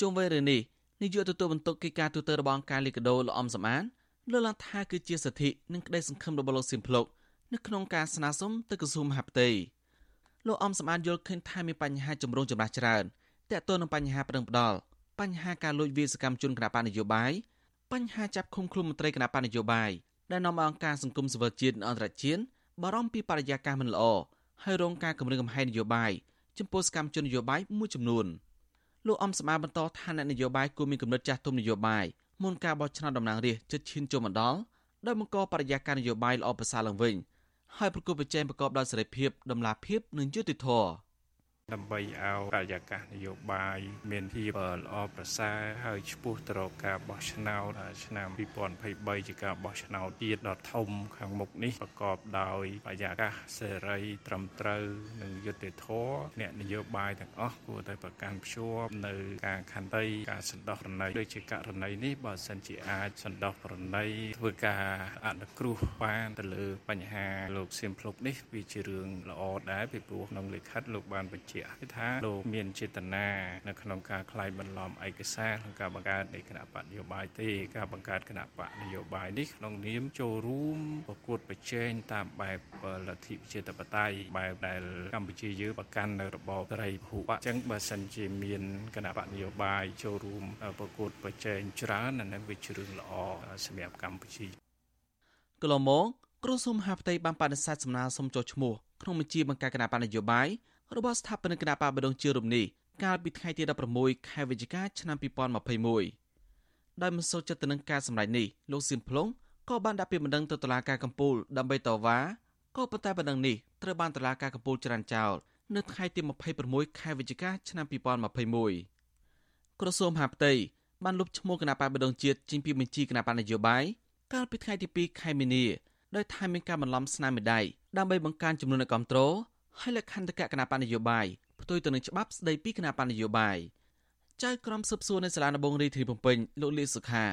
ជុំវិញរឿងនេះនាយកទទួលបន្ទុកកិច្ចការទូតរបស់អង្គការលីកាដូលោកអំសំអានលើកឡើងថាគឺជាសិទ្ធិនិងក្តីសង្ឃឹមរបស់លោកសៀមភ្លុកនៅក្នុងការស្នើសុំទៅក្រសួងមហាផ្ទៃលោកអំសំអានយល់ឃើញថាមានបញ្ហាចម្រូងចម្រាសច្រើន ទាក់ទងនឹងបញ្ហាប្រឹងផ្ដាល់បញ្ហាការលួចវាសកម្មជនគណបកនយោបាយបញ្ហាចាប់ឃុំខ្លួនមន្ត្រីគណបកនយោបាយដែលនាំឲ្យអង្គការសង្គមស៊ីវិលជាតិអន្តរជាតិបារម្ភពីបរិយាកាសមិនល្អហើយរងការគំរាមកំហែងនយោបាយចំពោះសកម្មជននយោបាយមួយចំនួនលោកអំសម្បត្តិបន្តថាអ្នកនយោបាយគួរមានគំនិតចាស់ទុំនយោបាយមុនការបោះឆ្នោតតំណាងរាស្ត្រជិតឈានចូលមកដល់ដោយបង្កបរិយាកាសនយោបាយល្អប្រសើរឡើងវិញហើយប្រគល់ប្រជែងប្រកបដោយសេរីភាពដំណាភាពនិងយុត្តិធម៌ ដើម្បីឲ្យបរិយាកាសនយោបាយមានភាពល្អប្រសើរហើយឆ្ពោះទៅរកការបោះឆ្នោតឆ្នាំ2023ជាការបោះឆ្នោតទៀតដ៏ធំខាងមុខនេះប្រកបដោយបរិយាកាសសេរីត្រឹមត្រូវនិងយុត្តិធម៌អ្នកនយោបាយទាំងអស់គួរតែប្រកាន់ភ្ជាប់នៅការខន្តីការសន្តោសប្រណីដូចជាករណីនេះបើសិនជាអាចសន្តោសប្រណីធ្វើការអនុគ្រោះបានទៅលើបញ្ហាលោកសៀមភ្លុកនេះវាជារឿងល្អដែរពីព្រោះក្នុងលិខិតលោកបានបញ្ជាជាក់ថាលោកមានចេតនានៅក្នុងការខ្លាយបន្លំឯកសារក្នុងការបង្កើតនៃគណៈបកនយោបាយទេការបង្កើតគណៈបកនយោបាយនេះក្នុងនាមចូលរួមប្រកួតប្រជែងតាមបែបលទ្ធិប្រជាធិបតេយ្យបែបដែលកម្ពុជាយើងប្រកាន់នៅរបបត្រីភូបអញ្ចឹងបើសិនជាមានគណៈបកនយោបាយចូលរួមប្រកួតប្រជែងច្រើនអានឹងវាជារឿងល្អសម្រាប់កម្ពុជាកន្លងមកក្រសួងមហាផ្ទៃបានបដិសេធសំណើសុំចុះឈ្មោះក្នុងបញ្ជីបង្ការគណៈបកនយោបាយ របស់ស្ថាបនិកគណៈបកបដងជារំនេះកាលពីថ្ងៃទី16ខែវិច្ឆិកាឆ្នាំ2021ដោយមិនសូវចិត្តទៅនឹងការសម្ដែងនេះលោកសៀមភ្លុងក៏បានដាក់ពាក្យបណ្ដឹងទៅតុលាការកំពូលដើម្បីតវ៉ាក៏ប៉ុន្តែបណ្ដឹងនេះត្រូវបានតុលាការកំពូលច្រានចោលនៅថ្ងៃទី26ខែវិច្ឆិកាឆ្នាំ2021ក្រសួងមហាផ្ទៃបានលុបឈ្មោះគណៈបកបដងជាតិចេញពីបញ្ជីគណៈបកនយោបាយកាលពីថ្ងៃទី2ខែមីនាដោយថាមានការបន្លំស្នាមមេដៃដើម្បីបង្កើនចំនួនអ្នកគ្រប់គ្រង ហើយលក្ខន្តិកៈគណៈបញ្ញយោបាយផ្ទុយទៅនឹងច្បាប់ស្តីពីគណៈបញ្ញយោបាយចៅក្រមស៊ើបសួរនៅសាលាដំបងរាជធានីភ្នំពេញលោកលីសុខា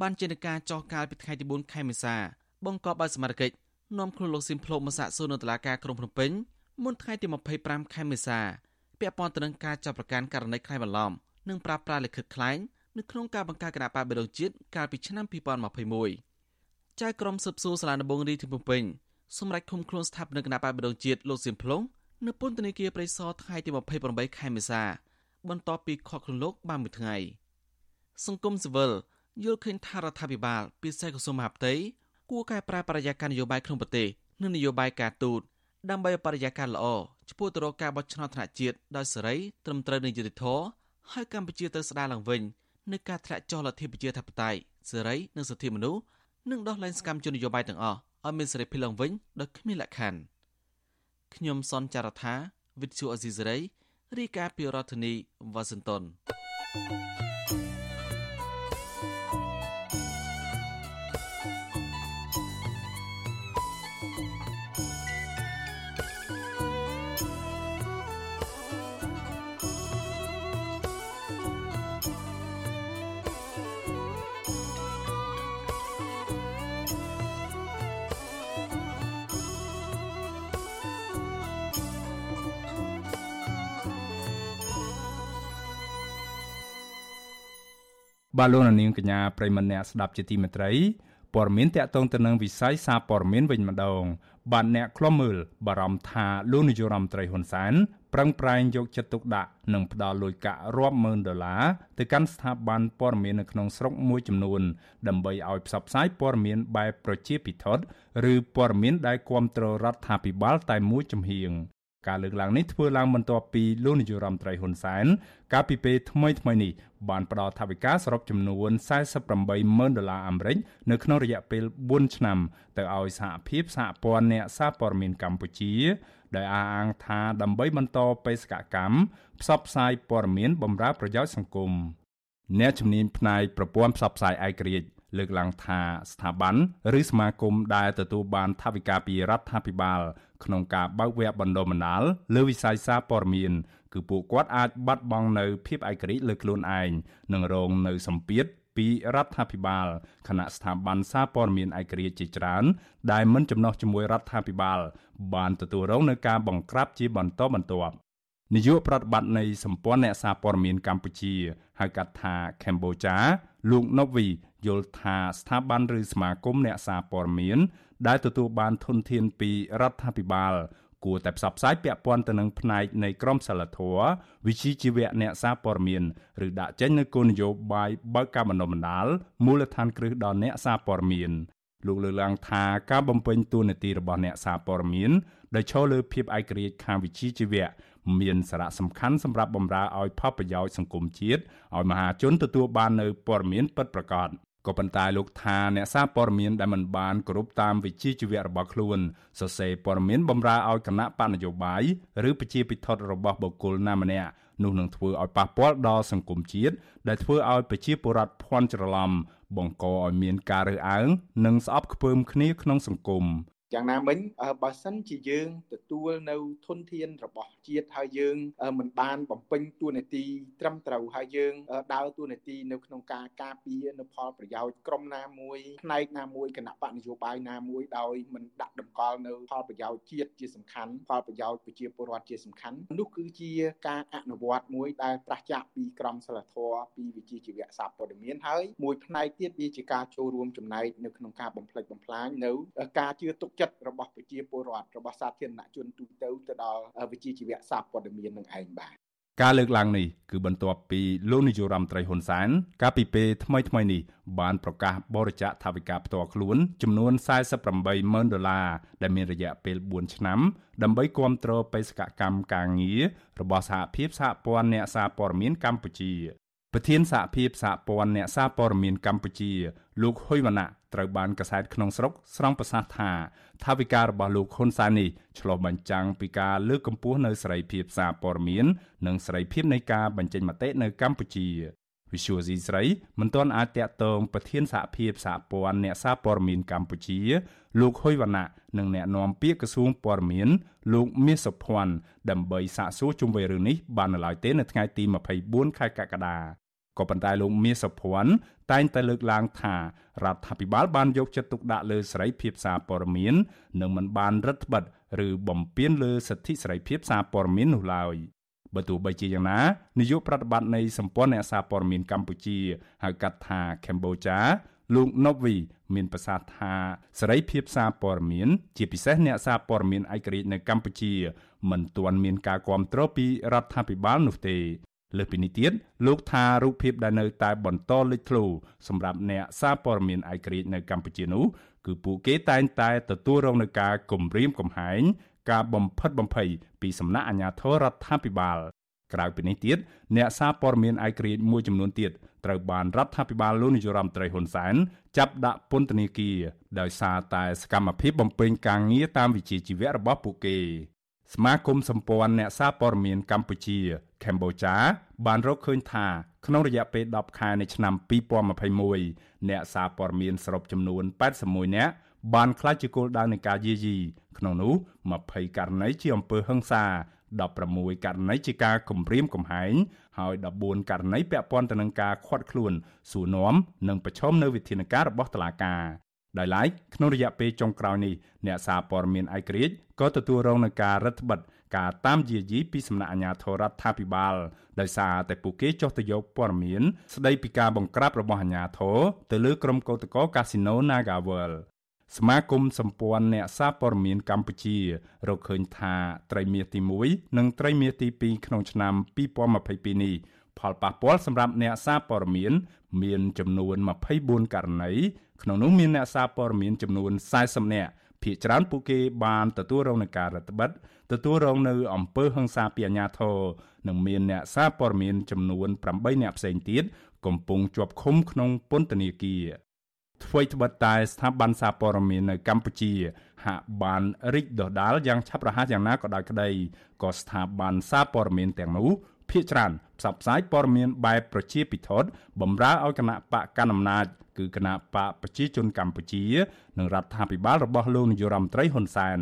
បានចេញការចោះកាលពីថ្ងៃទី4ខែមេសាបង្កប់ឲ្យសមាជិកនាំខ្លួនលោកស៊ីមភ្លោកមកសាកសួរនៅតុលាការក្រុងភ្នំពេញមុនថ្ងៃទី25ខែមេសាពាក់ព័ន្ធទៅនឹងការចាប់ប្រកាន់ករណីក្លែងបន្លំនិងប្រាស្រ័យលិខិតក្លែងនៅក្នុងការបង្កើតគណៈបកបេដងជាតិកាលពីឆ្នាំ2021ចៅក្រមស៊ើបសួរសាលាដំបងរាជធានីភ្នំពេញ សម្រាប់ឃុំខ្លួនស្ថាបនិកគណៈបកបដងជាតិលោកសៀមភ្លុងនៅពន្ធនាគារព្រៃសរថ្ងៃទី28ខែមេសា បន្ទាប់ពីខកខ្លួនលោកបានមួយថ្ងៃសង្គមស៊ីវិលយល់ឃើញថារដ្ឋាភិបាលពិសេសក្រសួងមហាផ្ទៃគួរកែប្រែបរិយាកាសនយោបាយក្នុងប្រទេសនិងនយោបាយការទូតដើម្បីឲ្យបរិយាកាសល្អចំពោះទៅរកការបោះឆ្នោតថ្នាក់ជាតិដោយសេរីត្រឹមត្រូវនិងយុត្តិធម៌ហើយកម្ពុជាត្រូវស្ដារឡើងវិញនឹងការធ្លាក់ចុះលទ្ធិប្រជាធិបតេយ្យសេរីនិងសិទ្ធិមនុស្សនិងដោះលែងសកម្មជននយោបាយទាំងអស់ ឲ្យមានសេរីភាពឡើងវិញដោយគ្មានលក្ខខណ្ឌខ្ញុំសនចាររថាវិទ្យុអេស៊ីសេរីរាយការណ៍ពីរដ្ឋធានីវ៉ាស៊ីនតោន thank you បាទលោកនាងកញ្ញាប្រិមម្នាក់ស្ដាប់ជាទីមេត្រីព័ត៌មានតកតងទៅនឹងវិស័យសារព័ត៌មានវិញម្ដងបាទអ្នកខ្លំមើលបារម្ភថាលោកនាយរដ្ឋមន្ត្រីហ៊ុនសែនប្រឹងប្រែងយកចិត្តទុកដាក់និងផ្ដល់លុយកាក់រាប់ម៉ឺនដុល្លារទៅកាន់ស្ថាប័នព័ត៌មាននៅក្នុងស្រុកមួយចំនួនដើម្បីឲ្យផ្សព្វផ្សាយព័ត៌មានបែបប្រជាពិធដ្ឋឬព័ត៌មានដែលគ្រប់គ្រងរដ្ឋាភិបាលតែមួយចំហៀង ការលើកឡើងនេះធ្វើឡើងបន្ទាប់ពីលោកនាយករដ្ឋមន្ត្រីហ៊ុនសែនកាលពីពេលថ្មីថ្មីនេះបានផ្ដល់ថវិកាសរុបចំនួន48ម៉ឺនដុល្លារអាមេរិកនៅក្នុងរយៈពេល4ឆ្នាំទៅឲ្យសហភាពសហព័ន្ធអ្នកសារព័ត៌មានកម្ពុជាដោយអះអាងថាដើម្បីបន្តបេសកកម្មផ្សព្វផ្សាយព័ត៌មានបម្រើប្រយោជន៍សង្គមអ្នកជំនាញផ្នែកប្រព័ន្ធផ្សព្វផ្សាយឯករាជ្យ លើកឡើងថាស្ថាប័នឬសមាគមដែលទទួលបានថវិកាពីរដ្ឋាភិបាលក្នុងការបើកវគ្គបណ្ដុះបណ្ដាលលើវិស័យសារព័ត៌មានគឺពួកគាត់អាចបាត់បង់នៅភាពឯករាជ្យលើខ្លួនឯងនិងរងនៅសម្ពាធពីរដ្ឋាភិបាលគណៈស្ថាប័នសារព័ត៌មានឯករាជ្យជាច្រើន ដែលមិនចំណោះជាមួយរដ្ឋាភិបាល បានទទួលរងនឹងការបង្ក្រាបជាបន្តបន្ទាប់នាយកប្រតិបត្តិនៃសម្ព័ន្ធអ្នកសារព័ត៌មានកម្ពុជាហៅកាត់ថា Cambodia លោកណូវី យល់ថាស្ថាប័នឬសមាគមអ្នកសារព័ត៌មានដែលទទួលបានធនធានពីរដ្ឋាភិបាលគួរតែផ្សព្វផ្សាយពាក់ព័ន្ធទៅនឹងផ្នែកនៃក្រមសីលធម៌វិជ្ជាជីវៈអ្នកសារព័ត៌មានឬដាក់ចេញនូវគោលនយោបាយបើកការបណ្ដុះបណ្ដាលមូលដ្ឋានគ្រឹះដល់អ្នកសារព័ត៌មានលោកលើកឡើងថាការបំពេញតួនាទីរបស់អ្នកសារព័ត៌មានដែលឈរលើភាពឯករាជ្យខាងវិជ្ជាជីវៈមានសារៈសំខាន់សម្រាប់បម្រើឲ្យផលប្រយោជន៍សង្គមជាតិឲ្យមហាជនទទួលបាននូវព័ត៌មានពិតប្រាកដ ក៏ប៉ុន្តែលោកថាអ្នកសារព័ត៌មានដែលមិនបានគោរពតាមវិជ្ជាជីវៈរបស់ខ្លួនសរសេរព័ត៌មានបម្រើឲ្យគណៈបកនយោបាយឬប្រជាពិធរបស់បុគ្គលណាម្នាក់នោះនឹងធ្វើឲ្យប៉ះពាល់ដល់សង្គមជាតិដែលធ្វើឲ្យប្រជាពលរដ្ឋភ័ន្តច្រឡំបង្កឲ្យមានការរើសអើងនិងស្អប់ខ្ពើមគ្នាក្នុងសង្គម យ៉ាងណាមិញបើសិនជាយើងទទួលនៅធនធានរបស់ជាតិហើយយើងមិនបានបំពេញតួនាទីត្រឹមត្រូវហើយយើងដើរតួនាទីនៅក្នុងការការពារនៅផលប្រយោជន៍ក្រុមណាមួយផ្នែកណាមួយគណៈបកនយោបាយណាមួយដោយមិនដាក់តម្កល់នៅផលប្រយោជន៍ជាតិជាសំខាន់ផលប្រយោជន៍ប្រជាពលរដ្ឋជាសំខាន់នោះគឺជាការអនុវត្តមួយដែលប្រឆាចពីក្រមសីលធម៌ពីវិជាជីវៈសារព័ត៌មានហើយមួយផ្នែកទៀតវាជាការចូលរួមចំណែកនៅក្នុងការបំផ្លិចបំផ្លាញនៅការជឿទុកចិត្តរបស់ប្រជាពលរដ្ឋរបស់សាធារណជនទូទៅទៅដល់វិជាជីវៈសារព័ត៌មាននឹងឯងបាទការលើកឡើងនេះគឺបន្ទាប់ពីលោកនាយករដ្ឋមន្ត្រីហ៊ុនសែនកាលពីពេលថ្មីថ្មីនេះបានប្រកាសបរិច្ចាគថវិកាផ្ទាល់ខ្លួនចំនួន48ម៉ឺនដុល្លារដែលមានរយៈពេល4ឆ្នាំដើម្បីគាំទ្របេសកកម្មការងាររបស់សហភាពសហព័ន្ធអ្នកសារព័ត៌មានកម្ពុជាប្រធានសហភាពសហព័ន្ធអ្នកសារព័ត៌មានកម្ពុជាលោកហ៊ុយវណ្ណៈ ត្រូវបានកសែតក្នុងស្រុកស្រង់ប្រសាសន៍ថាថាវិការរបស់លោកហ៊ុនសែននេះឆ្លុះបញ្ចាំងពីការលើកកម្ពស់នៅសេរីភាពសារព័ត៌មាន និងសេរីភាពនៃការបញ្ចេញមតិនៅកម្ពុជាវិសុវស៊ីស្រីមិនទាន់អាចតាក់ទងប្រធានសហភាពសហព័ន្ធអ្នកសារព័ត៌មានកម្ពុជា លោកហ៊ុយវណ្ណៈនិងអ្នកនាំពាក្យក្រសួងព័ត៌មាន លោកមាសសុភ័ណ្ឌដើម្បីសាកសួរជុំវិញរឿងនេះបាននៅឡើយទេនៅថ្ងៃទី24ខែកក្កដា ក៏ប៉ុន្តែលោកមាសសុភ័ណ្ឌតែងតែលើកឡើងថារដ្ឋាភិបាលបានយកចិត្តទុកដាក់លើសេរីភាពសារព័ត៌មាននិងមិនបានរឹតបន្តឹងឬបំពានលើសិទ្ធិសេរីភាពសារព័ត៌មាននោះឡើយបើទោះបីជាយ៉ាងណានាយកប្រតិបត្តិនៃសម្ព័ន្ធអ្នកសារព័ត៌មានកម្ពុជាហៅកាត់ថា Cambodia លោក Novi មានប្រសាសន៍ថាសេរីភាពសារព័ត៌មាន ជាពិសេសអ្នកសារព័ត៌មានឯករាជ្យនៅកម្ពុជាមិនទាន់មានការគ្រប់គ្រងពីរដ្ឋាភិបាលនោះទេ លើសពីនេះទៀតលោកថារូបភាពដែលនៅតែបន្តលេចធ្លោសម្រាប់អ្នកសារព័ត៌មានឯករាជ្យនៅកម្ពុជានោះគឺពួកគេតែងតែទទួលរងនឹងការគំរាមកំហែងការបំផិតបំភ័យពីសំណាក់អាជ្ញាធររដ្ឋាភិបាលក្រៅពីនេះទៀតអ្នកសារព័ត៌មានឯករាជ្យមួយចំនួនទៀតត្រូវបានរដ្ឋាភិបាលលោកនាយរដ្ឋមន្ត្រីហ៊ុនសែនចាប់ដាក់ពន្ធនាគារដោយសារតែសកម្មភាពបំពេញការងារតាមវិជ្ជាជីវៈរបស់ពួកគេ សមាគមសម្ព័ន្ធអ្នកសារព័ត៌មានកម្ពុជា Cambodia បានរកឃើញថាក្នុងរយៈពេល10ខែនៃឆ្នាំ2021អ្នកសារព័ត៌មានសរុបចំនួន81នាក់បានក្លាយជាគោលដៅនៃការយាយីក្នុងនោះ20ករណីជាអំពើហិង្សា16ករណីជាការគំរាមកំហែងហើយ14ករណីពាក់ព័ន្ធទៅនឹងការឃាត់ខ្លួនសួរនាំនិងប្រឈមនៅវិធានការរបស់តុលាការ ដោយឡែកក្នុងរយៈពេលចុងក្រោយនេះអ្នកសារព័ត៌មានឯករាជ្យក៏ទទួលរងនឹងការរឹតបន្តឹងការតាមយាយីពីសំណាក់អាជ្ញាធររដ្ឋាភិបាលដោយសារតែពួកគេចុះទៅយកព័ត៌មាន ស្ដីពីការបង្ក្រាបរបស់អាជ្ញាធរទៅលើក្រុមកោតក្រកាស៊ីណូ Nagavel សមាគមសម្ព័ន្ធអ្នកសារព័ត៌មានកម្ពុជារកឃើញថាត្រីមាសទី1និងត្រីមាសទី2ក្នុងឆ្នាំ2022នេះផលប៉ះពាល់សម្រាប់អ្នកសារព័ត៌មាន មានចំនួន24ករណី ក្នុងនោះមានអ្នកសារព័ត៌មានចំនួន40នាក់ភភាគច្រើនពួកគេបានទទួលរងនឹងការរដ្ឋបិទទទួលរងនៅអំពើហិង្សាពីអាជ្ញាធរនិងមានអ្នកសារព័ត៌មានចំនួន8អ្នកផ្សេងទៀតកំពុងជាប់ឃុំក្នុងពន្ធនាគារអ្វីត្បិតតែស្ថាប័នសារព័ត៌មាននៅកម្ពុជា ហាក់បានរីកដុះដាលយ៉ាងឆាប់រហ័សយ៉ាងណាក៏ដោយក្តីក៏ស្ថាប័នសារព័ត៌មានទាំងនោះភាគច្រើន ផ្សព្វផ្សាយព័ត៌មានបែបប្រជាពិធដ្ឋបំរើឲ្យគណៈបកកណ្ដាលអំណាចគឺគណៈបកប្រជាជនកម្ពុជានិងរដ្ឋាភិបាលរបស់លោកនាយរដ្ឋមន្ត្រីហ៊ុនសែន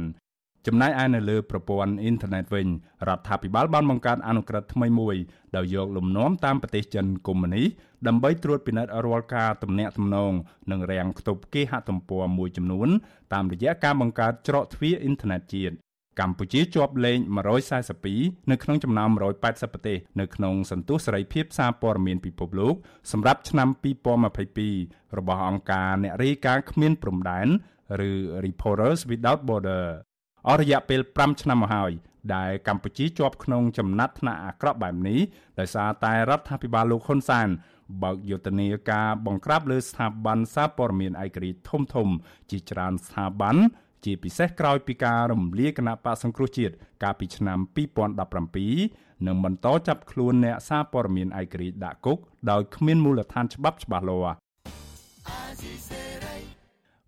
ចំណែកឯនៅលើប្រព័ន្ធអ៊ីនធឺណិតវិញរដ្ឋាភិបាលបានបង្កើតអនុក្រឹត្យថ្មីមួយដោយយកលំនាំតាមប្រទេសចិនកុម្មុយនីសដើម្បីត្រួតពិនិត្យរាល់ការទំនាក់ទំនងនិងរាំងខ្ទប់គេហទំព័រមួយចំនួនតាមរយៈការបង្កើតច្រកទ្វារអ៊ីនធឺណិតជាតិ កម្ពុជាជាប់លេខ142នៅក្នុងចំណោម180ប្រទេសនៅក្នុងសន្ទុះសេរីភាពសារព័ត៌មានពិភពលោកសម្រាប់ឆ្នាំ2022របស់អង្គការអ្នករាយការណ៍គ្មានព្រំដែនឬ Reporters Without Border អស់រយៈពេល5ឆ្នាំមកហើយដែលកម្ពុជាជាប់ក្នុងចំណាត់ថ្នាក់អាក្រក់បែបនេះដោយសារតែរដ្ឋាភិបាលលោកហ៊ុនសែនបើកយុទ្ធនាការបង្ក្រាបលើស្ថាប័នសារព័ត៌មានឯករាជ្យធំធំជាច្រើនស្ថាប័ន ជាពិសេសក្រោយពីការរំលាយគណៈបកសង្គ្រោះជាតិកាលពីឆ្នាំ2017និងបន្តចាប់ខ្លួនអ្នកសារព័ត៌មានឯករាជ្យដាក់គុកដោយគ្មានមូលដ្ឋានច្បាប់ច្បាស់លាស់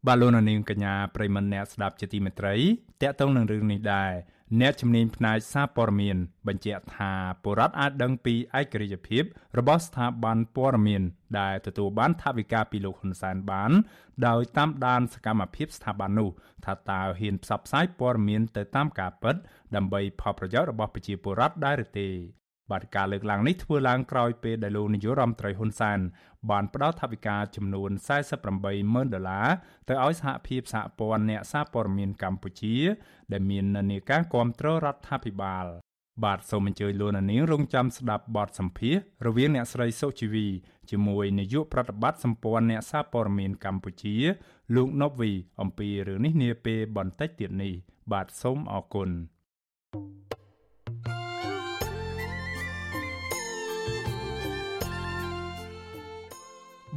បាទលោកនាងកញ្ញាប្រិមនអ្នកស្ដាប់ជាទីមេត្រីតកតងនឹងរឿងនេះដែរ អ្នកជំនាញផ្នែកសារព័ត៌មានបញ្ជាក់ថាបុរដ្ឋអាចដឹងពីឯករាជ្យភាពរបស់ស្ថាប័នព័ត៌មាន ដែលទទួលបានថវិកាពីលោកហ៊ុនសែនបាន ដោយតាមដានសកម្មភាពស្ថាប័ននោះថាតើហ៊ានផ្សព្វផ្សាយព័ត៌មានទៅតាមការពិត ដើម្បីផលប្រយោជន៍របស់ប្រជាពលរដ្ឋដែរឬទេបាទការលើកឡើងនេះធ្វើឡើងក្រោយពេលដែលលោកនាយករដ្ឋមន្ត្រីហ៊ុនសែន បានផ្ដល់ថវិកាចំនួន48ម៉ឺនដុល្លារទៅឲ្យសហភាពសហព័ន្ធអ្នកសារព័ត៌មានកម្ពុជា ដែលមាននានាការគ្រប់គ្រងរដ្ឋាភិបាល បាទសូមអញ្ជើញលោកនាងរងចាំស្ដាប់បទសម្ភាសរវាងអ្នកស្រីសុជីវីជាមួយនាយកប្រតិបត្តិសម្ព័ន្ធអ្នកសារព័ត៌មានកម្ពុជាលោកណូវីអំពីរឿងនេះនាពេលបន្តិចទៀតនេះបាទសូមអរគុណ thank you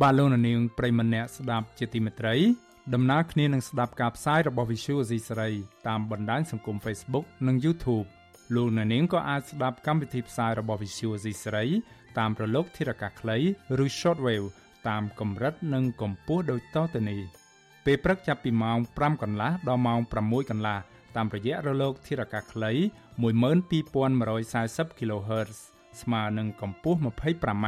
បាទលោកនាងប្រិមម្នាក់ស្ដាប់ជាទីមេត្រីដំណើរគ្នានឹងស្ដាប់ការផ្សាយរបស់ Visual Asia សេរីតាមបណ្ដាញសង្គម Facebook និង YouTube លោកនាងក៏អាចស្ដាប់កម្មវិធីផ្សាយរបស់ Visual Asia សេរីតាមរលកធារកាសខ្លីឬ Shortwave តាមកម្រិតនិងកម្ពស់ដូចតទៅនេះពេលព្រឹកចាប់ពីម៉ោង5កន្លះដល់ម៉ោង6កន្លះតាមរយៈរលកធារកាសខ្លី12140 kHz ស្មើនឹងកម្ពស់ 25m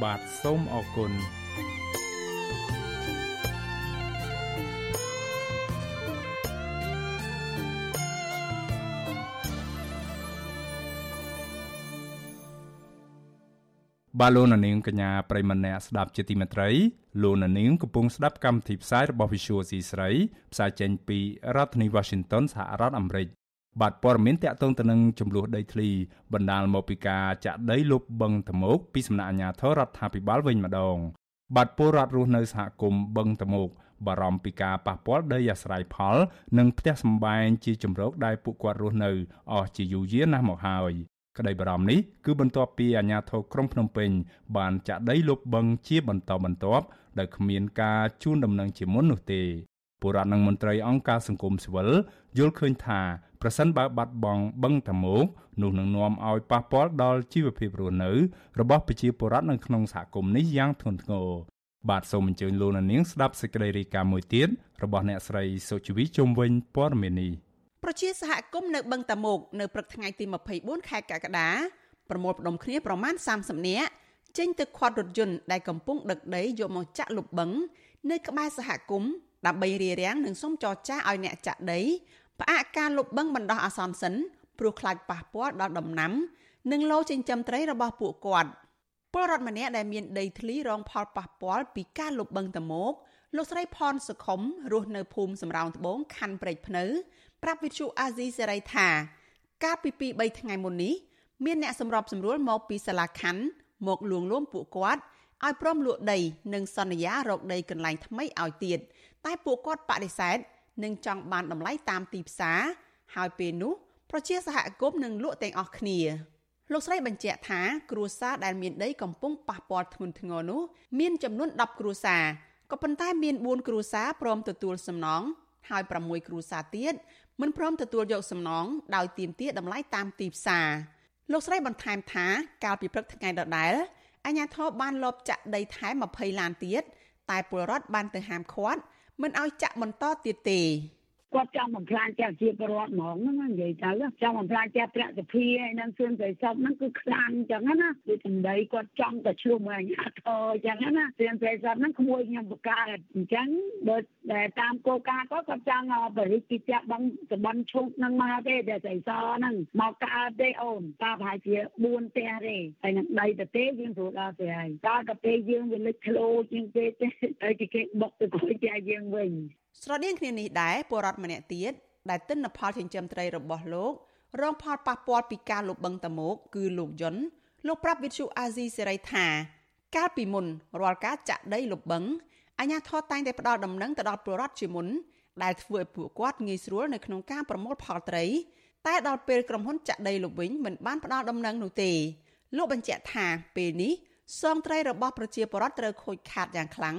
បាទសូមអរគុណបាទលោកនាងកញ្ញាប្រិមម្នាក់ស្ដាប់ជាទីមេត្រីលោកនាងកំពុងស្ដាប់កម្មវិធីផ្សាយរបស់ Visual C ស្រីផ្សាយចេញពីរដ្ឋធានី Washington សហរដ្ឋអាមេរិក បាទព័ត៌មានតកតងទៅនឹងចំនួនដីធ្លីបណ្ដាលមកពីការចាក់ដីលុបបឹងតមោកពីសំណាក់អាជ្ញាធររដ្ឋាភិបាលវិញម្ដង បាទពលរដ្ឋរស់នៅសហគមន៍បឹងតមោកបារម្ភពីការប៉ះពាល់ដីអាស្រ័យផល និងផ្ទះសម្បែងជាជំរកដែលពួកគាត់រស់នៅអស់ជាយូរយារណាស់មកហើយក្តីបារម្ភនេះគឺបន្ទាប់ពីអាជ្ញាធរក្រុងភ្នំពេញ បានចាក់ដីលុបបឹងជាបន្តបន្ទាប់ដោយគ្មានការជូនដំណឹងជាមុននោះទេពលរដ្ឋនិងមន្ត្រីអង្គការសង្គមស៊ីវិលយល់ឃើញថា ប្រសិនបើបាត់បង់បឹងតាមុកនោះនឹងនាំឲ្យប៉ះពាល់ដល់ជីវភាពរស់នៅ របស់ប្រជាពលរដ្ឋនៅក្នុងសហគមន៍នេះយ៉ាងធ្ងន់ធ្ងរបាទសូមអញ្ជើញលោកនាងស្ដាប់សេចក្តីរាយការណ៍មួយទៀតរបស់អ្នកស្រីសុជីវីជុំវិញព័ត៌មាននេះប្រជាសហគមន៍នៅបឹងតាមុកនៅព្រឹកថ្ងៃទី24ខែកក្កដាប្រមូលផ្ដុំគ្នាប្រមាណ30នាក់ចេញទៅខាត់រថយន្តដែលកំពុងដឹកដីយកមកចាក់លុបបឹងនៅក្បែរសហគមន៍ដើម្បីរារាំងនិងសុំចរចាឲ្យអ្នកចាក់ដី ផ្អាកការលុបបឹងបណ្ដោះអាសន្នសិនព្រោះខ្លាចប៉ះពាល់ដល់ដំណាំ និងឡូចិញ្ចឹមត្រីរបស់ពួកគាត់ពលរដ្ឋម្នាក់ដែលមានដីធ្លីរងផលប៉ះពាល់ពីការលុបបឹងតមោកលោកស្រីផនសុខុមរស់នៅភូមិសំរោងត្បូងខណ្ឌព្រែកភ្នៅប្រាប់វិទ្យុអាស៊ីសេរីថា កាលពី2 3ថ្ងៃមុននេះមានអ្នកសម្របសម្រួលមកពីសាលាខណ្ឌមកលួងលោមពួកគាត់ឲ្យព្រមលក់ដី និងសន្យារកដីកន្លែងថ្មីឲ្យទៀតតែពួកគាត់បដិសេធ និងចង់បានតម្លៃតាមទីផ្សារហើយពេលនោះប្រជាសហគមន៍នឹងលក់ទាំងអស់គ្នាលោកស្រីបញ្ជាក់ថាគ្រួសារដែលមានដីកំពុងប៉ះពាល់ធ្ងន់ធ្ងរនោះមានចំនួន10គ្រួសារក៏ប៉ុន្តែមាន4គ្រួសារព្រមទទួលសំណងហើយ6គ្រួសារទៀតមិនព្រមទទួលយកសំណងដោយទាមទារតម្លៃតាមទីផ្សារលោកស្រីបន្ថែមថាកាលពីព្រឹកថ្ងៃដដែលអាជ្ញាធរបានលបចាក់ដីថែម20ឡានទៀតតែពលរដ្ឋបានទៅហាមឃាត់ មិនឲ្យចាក់បន្តទៀតទេ គាត់ចង់បំផ្លាញចាស់ជាពលរដ្ឋហ្មងហ្នឹងនិយាយទៅចង់បំផ្លាញចាស់ប្រាក់សភាហើយនឹងសួនស្រីសុខហ្នឹងគឺខ្លាំងអញ្ចឹងណាគឺសម្ដីគាត់ចង់តែឆ្លុះមកអាញាធរអញ្ចឹងណាសួនស្រីសុខហ្នឹងក្មួយខ្ញុំបកកើតអញ្ចឹងបើតែតាមគោលការណ៍គាត់គាត់ចង់បរិយាចាក់បងសម្បត្តិឈូកហ្នឹងមកទេតែស្រីសហ្នឹងមកកើតទេអូនតាប្រហែលជា4ផ្ទះទេហើយនឹងដីទៅទេយើងព្រោះដល់ទេហើយដល់ទៅពេលយើងវាលេចធ្លោជាងទេហើយគេបុកទៅគួយតែយើងវិញ ស្រដៀងគ្នានេះដែរពលរដ្ឋម្នាក់ទៀតដែលទិន្នផលចិញ្ចឹមត្រីរបស់លោករងផលប៉ះពាល់ពីការលុបបង្កតមោកគឺលោកយុនលោកប្រាប់វិទ្យុអាស៊ីសេរីថាកាលពីមុនរាល់ការចាក់ដីលុបបង្កអាជ្ញាធរតែងតែផ្ដល់ដំណឹងទៅដល់ពលរដ្ឋជាមុនដែលធ្វើឲ្យពួកគាត់ងាយស្រួលនៅក្នុងការប្រមូលផលត្រីតែដល់ពេលក្រុមហ៊ុនចាក់ដីលុបវិញមិនបានផ្ដល់ដំណឹងនោះទេលោកបញ្ជាក់ថាពេលនេះសងត្រីរបស់ប្រជាពលរដ្ឋត្រូវខូចខាតយ៉ាងខ្លាំង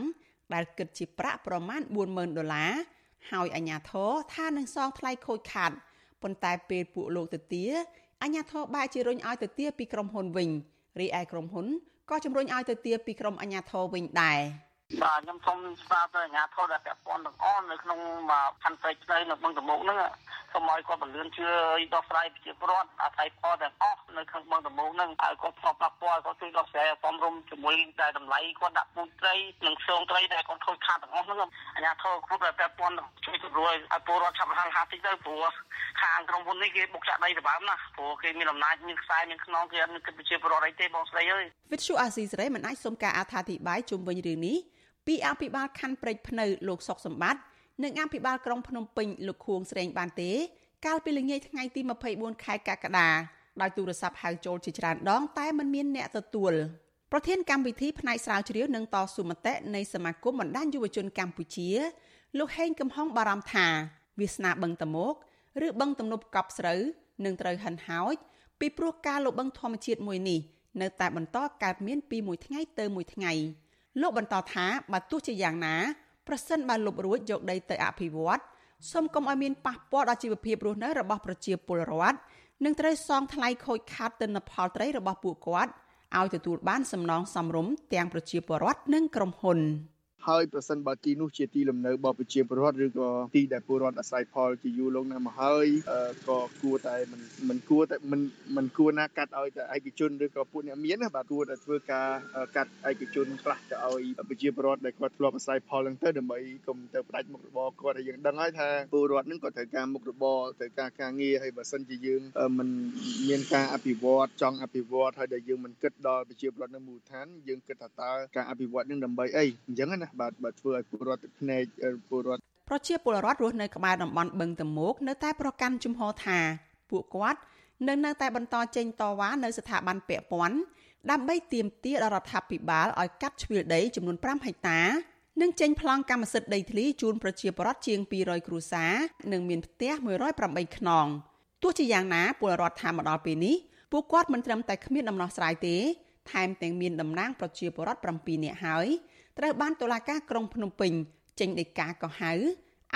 ដែលគិតជាប្រាក់ប្រមាណ40000ដុល្លារហើយអាជ្ញាធរថានឹងសងថ្លៃខូចខាតប៉ុន្តែពេលពួកលោកទៅទាអាជ្ញាធរបែរជារុញឲ្យទៅទាពីក្រុមហ៊ុនវិញរីឯក្រុមហ៊ុនក៏ជំរុញឲ្យទៅទាពីក្រុមអាជ្ញាធរវិញដែរ បាទខ្ញុំសូមស្នើទៅអាជ្ញាធរដែលពាក់ព័ន្ធទាំងអស់នៅក្នុងខណ្ឌព្រៃឆ្នៃនៅបឹងតមោកហ្នឹងសូមឲ្យគាត់ពន្លឿនជួយដោះស្រាយប្រជាពលរដ្ឋអាស្រ័យផលទាំងអស់នៅក្នុងបឹងតមោកហ្នឹងឲ្យគាត់ផ្សព្វផ្សាយគាត់ជួយដោះស្រាយសំរុំជាមួយតែតម្លៃគាត់ដាក់ពូជត្រីនិងខ្សងត្រីដែលគាត់ខូចខាតទាំងអស់ហ្នឹងអាជ្ញាធរគ្រប់ដែលពាក់ព័ន្ធជួយជំរុញឲ្យពលរដ្ឋឆាប់រហ័សហាតិចទៅព្រោះខាងក្រុមហ៊ុននេះគេបុកចាក់ដីសម្បើមណាព្រោះគេមានអំណាចមានខ្សែមានខ្នងគេអត់មានគិតប្រជាពលរដ្ឋអីទេបងស្រីអើយវិទ្យុអាស៊ីសេរីមិនអាចសុំការអត្ថាធិប្បាយជុំវិញរឿងនេះ ពីអភិបាលខណ្ឌព្រែកភ្នៅលោកសុកសម្បត្តិនិងអភិបាលក្រុងភ្នំពេញលោកខួងស្រេងបានទេ កាលពីល្ងាចថ្ងៃទី24ខែកក្កដាដោយទូរស័ព្ទហៅចូលជាច្រើនដង តែមិនមានអ្នកទទួលប្រធានកម្មវិធីផ្នែកស្រាវជ្រាវនិងតស៊ូមតិនៃសមាគមបណ្ដាញយុវជនកម្ពុជាលោកហេងកំហុងបារម្ភថាវាសនាបឹងតមោកឬបឹងទំនប់កប់ស្រូវនឹងត្រូវហិនហោចពីព្រោះការលុបបឹងធម្មជាតិមួយនេះនៅតែបន្តកើតមានពីមួយថ្ងៃទៅមួយថ្ងៃ លោកបន្តថាបើទោះជាយ៉ាងណាប្រសិនបើលុបរួចយកដីទៅអភិវឌ្ឍសូមកុំឲ្យមានប៉ះពាល់ដល់ជីវភាពរស់នៅរបស់ប្រជាពលរដ្ឋនិងត្រូវសងថ្លៃខូចខាតទិន្នផលត្រីរបស់ពួកគាត់ឲ្យទទួលបានសំណងសមរម្យទាំងប្រជាពលរដ្ឋនិងក្រុមហ៊ុន។ ហើយប្រសិនបើទីនោះជាទីលំនៅរបស់ប្រជាពលរដ្ឋឬក៏ទីដែលពលរដ្ឋអាស្រ័យផលជាយូរលង់ណាស់មកហើយក៏គួរតែមិនមិនគួរតែមិនមិនគួរណាកាត់ឲ្យតែឯកជនឬក៏ពួកអ្នកមានណាបាទគួរតែធ្វើការកាត់ឯកជនខ្លះទៅឲ្យប្រជាពលរដ្ឋដែលគាត់ធ្លាប់អាស្រ័យផលហ្នឹងទៅដើម្បីកុំទៅផ្ដាច់មុខរបរគាត់ហើយយើងដឹងហើយថាពលរដ្ឋហ្នឹងក៏ត្រូវការមុខរបរត្រូវការការងារហើយបើសិនជាយើងមិនមានការអភិវឌ្ឍចង់អភិវឌ្ឍហើយដែលយើងមិនគិតដល់ប្រជាពលរដ្ឋនៅមូលដ្ឋានយើងគិតថាតើការអភិវឌ្ឍនឹងដើម្បីអីអញ្ចឹងណាបាទបាទធ្វើឲ្យពលរដ្ឋទឹកភ្នែកពលរដ្ឋប្រជាពលរដ្ឋរស់នៅក្បែរតំបន់បឹងតមោកនៅតែប្រកាន់ជំហរថាពួកគាត់នៅនៅតែបន្តចេញតវ៉ានៅស្ថាប័នពាក់ព័ន្ធដើម្បីទាមទារដល់រដ្ឋាភិបាលឲ្យកាត់ជ្រឿដីចំនួន5ហិកតានិងចេញប្លង់កម្មសិទ្ធិដីធ្លីជូនប្រជាពលរដ្ឋជាង200គ្រួសារនិងមានផ្ទះ108ខ្នងទោះជាយ៉ាងណាពលរដ្ឋថាមកដល់ពេលនេះពួកគាត់មិនត្រឹមតែគ្មានដំណោះស្រាយទេថែមទាំងមានតំណាងប្រជាពលរដ្ឋ7នាក់ហើយ ត្រូវបានតុលាការក្រុងភ្នំពេញចេញដីកាកោះហៅ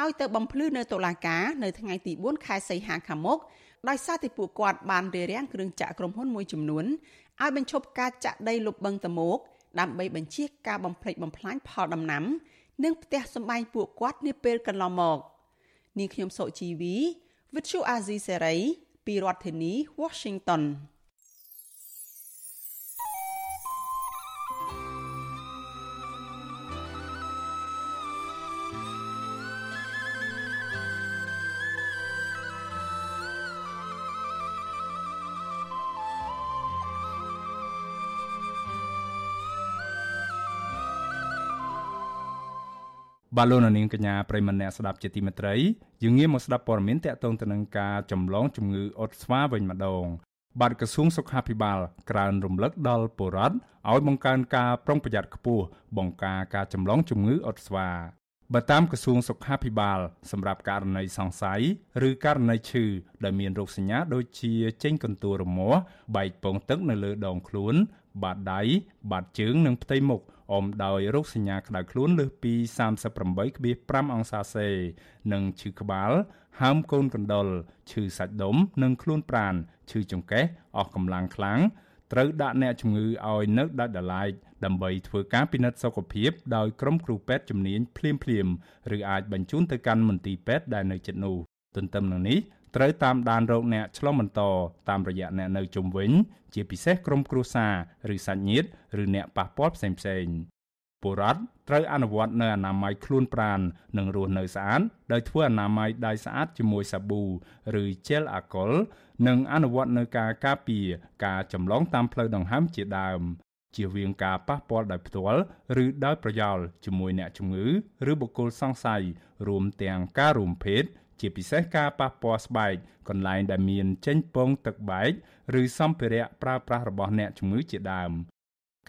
ឲ្យទៅបំភ្លឺនៅតុលាការនៅថ្ងៃទី4ខែសីហាខាងមុខដោយសារតែពួកគាត់បានរារាំងគ្រឿងចាក់ក្រុមហ៊ុនមួយចំនួនឲ្យបញ្ឈប់ការចាក់ដីលុបបឹងតមោកដើម្បីបញ្ជាការបំផ្លិចបំផ្លាញផលដំណាំ និងផ្ទះសម្បែងពួកគាត់នាពេលកន្លងមកនាងខ្ញុំសុជីវី With you Azizi Serai ពីរដ្ឋធានី Washington បបាទលោកនាងកញ្ញាប្រិមម្នាក់ស្ដាប់ជាទីមេត្រីយើងងាកមកស្ដាប់ព័ត៌មានតកតងទៅនឹងការចម្លងជំងឺអុតស្វាវិញម្ដងបាទក្រសួងសុខាភិបាលក្រើនរំលឹកដល់ពលរដ្ឋឲ្យបង្កើនការប្រុងប្រយ័ត្នខ្ពស់បង្ការការចម្លងជំងឺអុតស្វាបើតាមក្រសួងសុខាភិបាល សម្រាប់ករណីសង្ស័យឬករណីឈឺដែលមានរោគសញ្ញាដូចជាចេញកន្ទួលរមាស់បែកពងទឹកនៅលើដងខ្លួន បាតដៃបាតជើងនិងផ្ទៃមុខ អមដោយរោគសញ្ញាក្តៅខ្លួនលើសពី38.5អង្សាសេ និងឈឺក្បាល ហើមកូនកណ្ដុរឈឺសាច់ដុំ និងខ្លួនប្រាណឈឺចង្កេះអស់កម្លាំងខ្លាំងត្រូវដាក់អ្នកជំងឺឲ្យនៅដាច់ដライដើម្បីធ្វើការពិនិត្យសុខភាពដោយក្រុមគ្រូពេទ្យជំនាញភ្លាមៗឬអាចបញ្ជូនទៅកាន់មន្ទីរពេទ្យដែលនៅជិតនោះទន្ទឹមនឹងនេះ ត្រូវតាមដានរោគអ្នកឆ្លងបន្តតាមរយៈអ្នកនៅជុំវិញ ជាពិសេសក្រុមគ្រួសារឬសាច់ញាតិឬអ្នកប៉ះពាល់ផ្សេងៗពលរដ្ឋត្រូវអនុវត្តនៅអនាម័យខ្លួនប្រាណនិងរស់នៅស្អាតដោយធ្វើអនាម័យដៃស្អាតជាមួយសាប៊ូឬជែលអាល់កុល និងអនុវត្តនៅការការពារការចម្លងតាមផ្លូវដង្ហើមជាដើមជៀសវាងការប៉ះពាល់ដោយផ្ទាល់ឬដោយប្រយោលជាមួយអ្នកជំងឺ ឬបុគ្គលសង្ស័យរួមទាំងការរួមភេទ ជាពិសេសការប៉ះពាល់ស្បែកកន្លែងដែលមានចេញពងទឹកបែកឬសម្ភារៈប្រើប្រាស់របស់អ្នកជំងឺជាដើម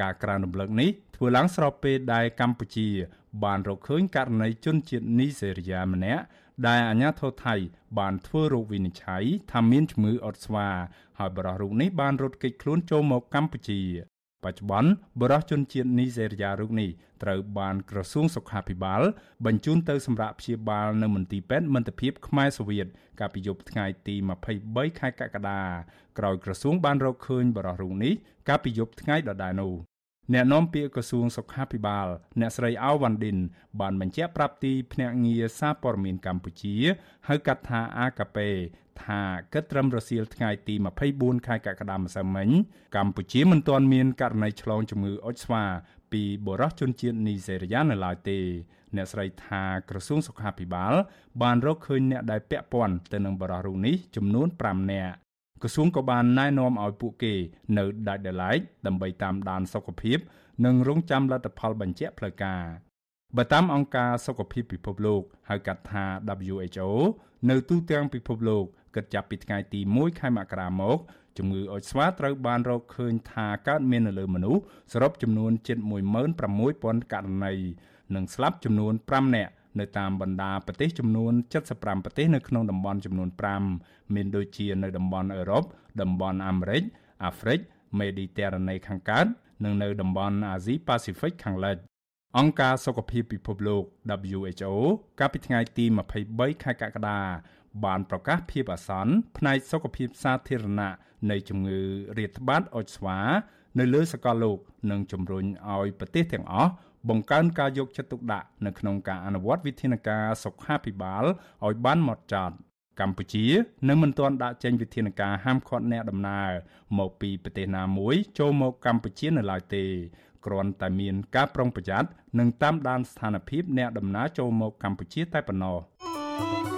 ការក្រើនរំលឹកនេះធ្វើឡើងស្របពេលដែលកម្ពុជា បានរកឃើញករណីជនជាតិនីសេរីយ៉ាម្នាក់ដែលអាជ្ញាធរថៃ បានធ្វើរោគវិនិច្ឆ័យថាមានជំងឺអុតស្វាហើយបរិះរូបនេះបានរត់គេចខ្លួនចូលមកកម្ពុជា បច្ចុប្បន្នបរិះជនជាតិនីសេរីយ៉ារូបនេះត្រូវបានក្រសួងសុខាភិបាល បញ្ជូនទៅសម្រាប់ព្យាបាលនៅមន្ទីរពេទ្យមិត្តភាពខ្មែរសូវៀតកាលពីយប់ថ្ងៃទី23ខែកក្កដាក្រោយក្រសួងបានរកឃើញបរិះរូបនេះកាលពីយប់ថ្ងៃដដែលនោះ អ្នកនាំពាក្យក្រសួងសុខាភិបាល អ្នកស្រីអាវវ៉ាន់ឌិន បានបញ្ជាក់ប្រាប់ទីភ្នាក់ងារសារព័ត៌មានកម្ពុជាហៅកាត់ថា AKP ថាគិតត្រឹមរសៀលថ្ងៃទី24ខែកក្កដាម្សិលមិញកម្ពុជាមិនទាន់មានករណីឆ្លងជំងឺអុចស្វាពីបរិសុជនជាតិនីសេរីយ៉ានៅឡើយទេ អ្នកស្រីថាក្រសួងសុខាភិបាល បានរកឃើញអ្នកដែលពាក់ព័ន្ធទៅនឹងបរិសុរូបនេះចំនួន5នាក់ ក្រសួងក៏បានណែនាំឲ្យពួកគេនៅដាច់ដライដើម្បីតាមដានសុខភាព និងរងចាំលទ្ធផលបញ្ជាក់ផ្លូវការបើតាមអង្គការសុខភាពពិភពលោកហៅកាត់ថា WHO នៅទូទាំងពិភពលោកគិតចាប់ពីថ្ងៃទី1ខែមករាមកជំងឺអុចស្វាត្រូវបានរកឃើញថាកើតមាននៅលើមនុស្សសរុបចំនួនជិត16000ករណីនិងស្លាប់ចំនួន5នាក់ នៅតាមបណ្ដាប្រទេសចំនួន75ប្រទេសនៅក្នុងតំបន់ចំនួន5មានដូចជានៅតំបន់អឺរ៉ុបតំបន់អាមេរិកអាហ្វ្រិកមេឌីទែរ៉ាណេខាងកើតនិងនៅតំបន់អាស៊ីប៉ាស៊ីហ្វិកខាងលិចអង្គការសុខភាពពិភពលោក WHO កាលពីថ្ងៃទី23ខែកក្កដាបានប្រកាសភាពអាសន្នផ្នែកសុខភាពសាធារណៈនៃជំងឺរាតត្បាតអុចស្វា នៅលើសកលលោក និងជំរុញឲ្យប្រទេសទាំងអស់ បង្កើនការយកចិត្តទុកដាក់នៅក្នុងការអនុវត្តវិធានការសុខាភិបាលឲ្យបានហ្មត់ចត់កម្ពុជានៅមិនទាន់ដាក់ចេញវិធានការហាមឃាត់អ្នកដំណើរមកពីប្រទេសណាមួយចូលមកកម្ពុជានៅឡើយទេគ្រាន់តែមានការប្រុងប្រយ័ត្ននិងតាមដានស្ថានភាពអ្នកដំណើរចូលមកកម្ពុជាតែប៉ុណ្ណោះ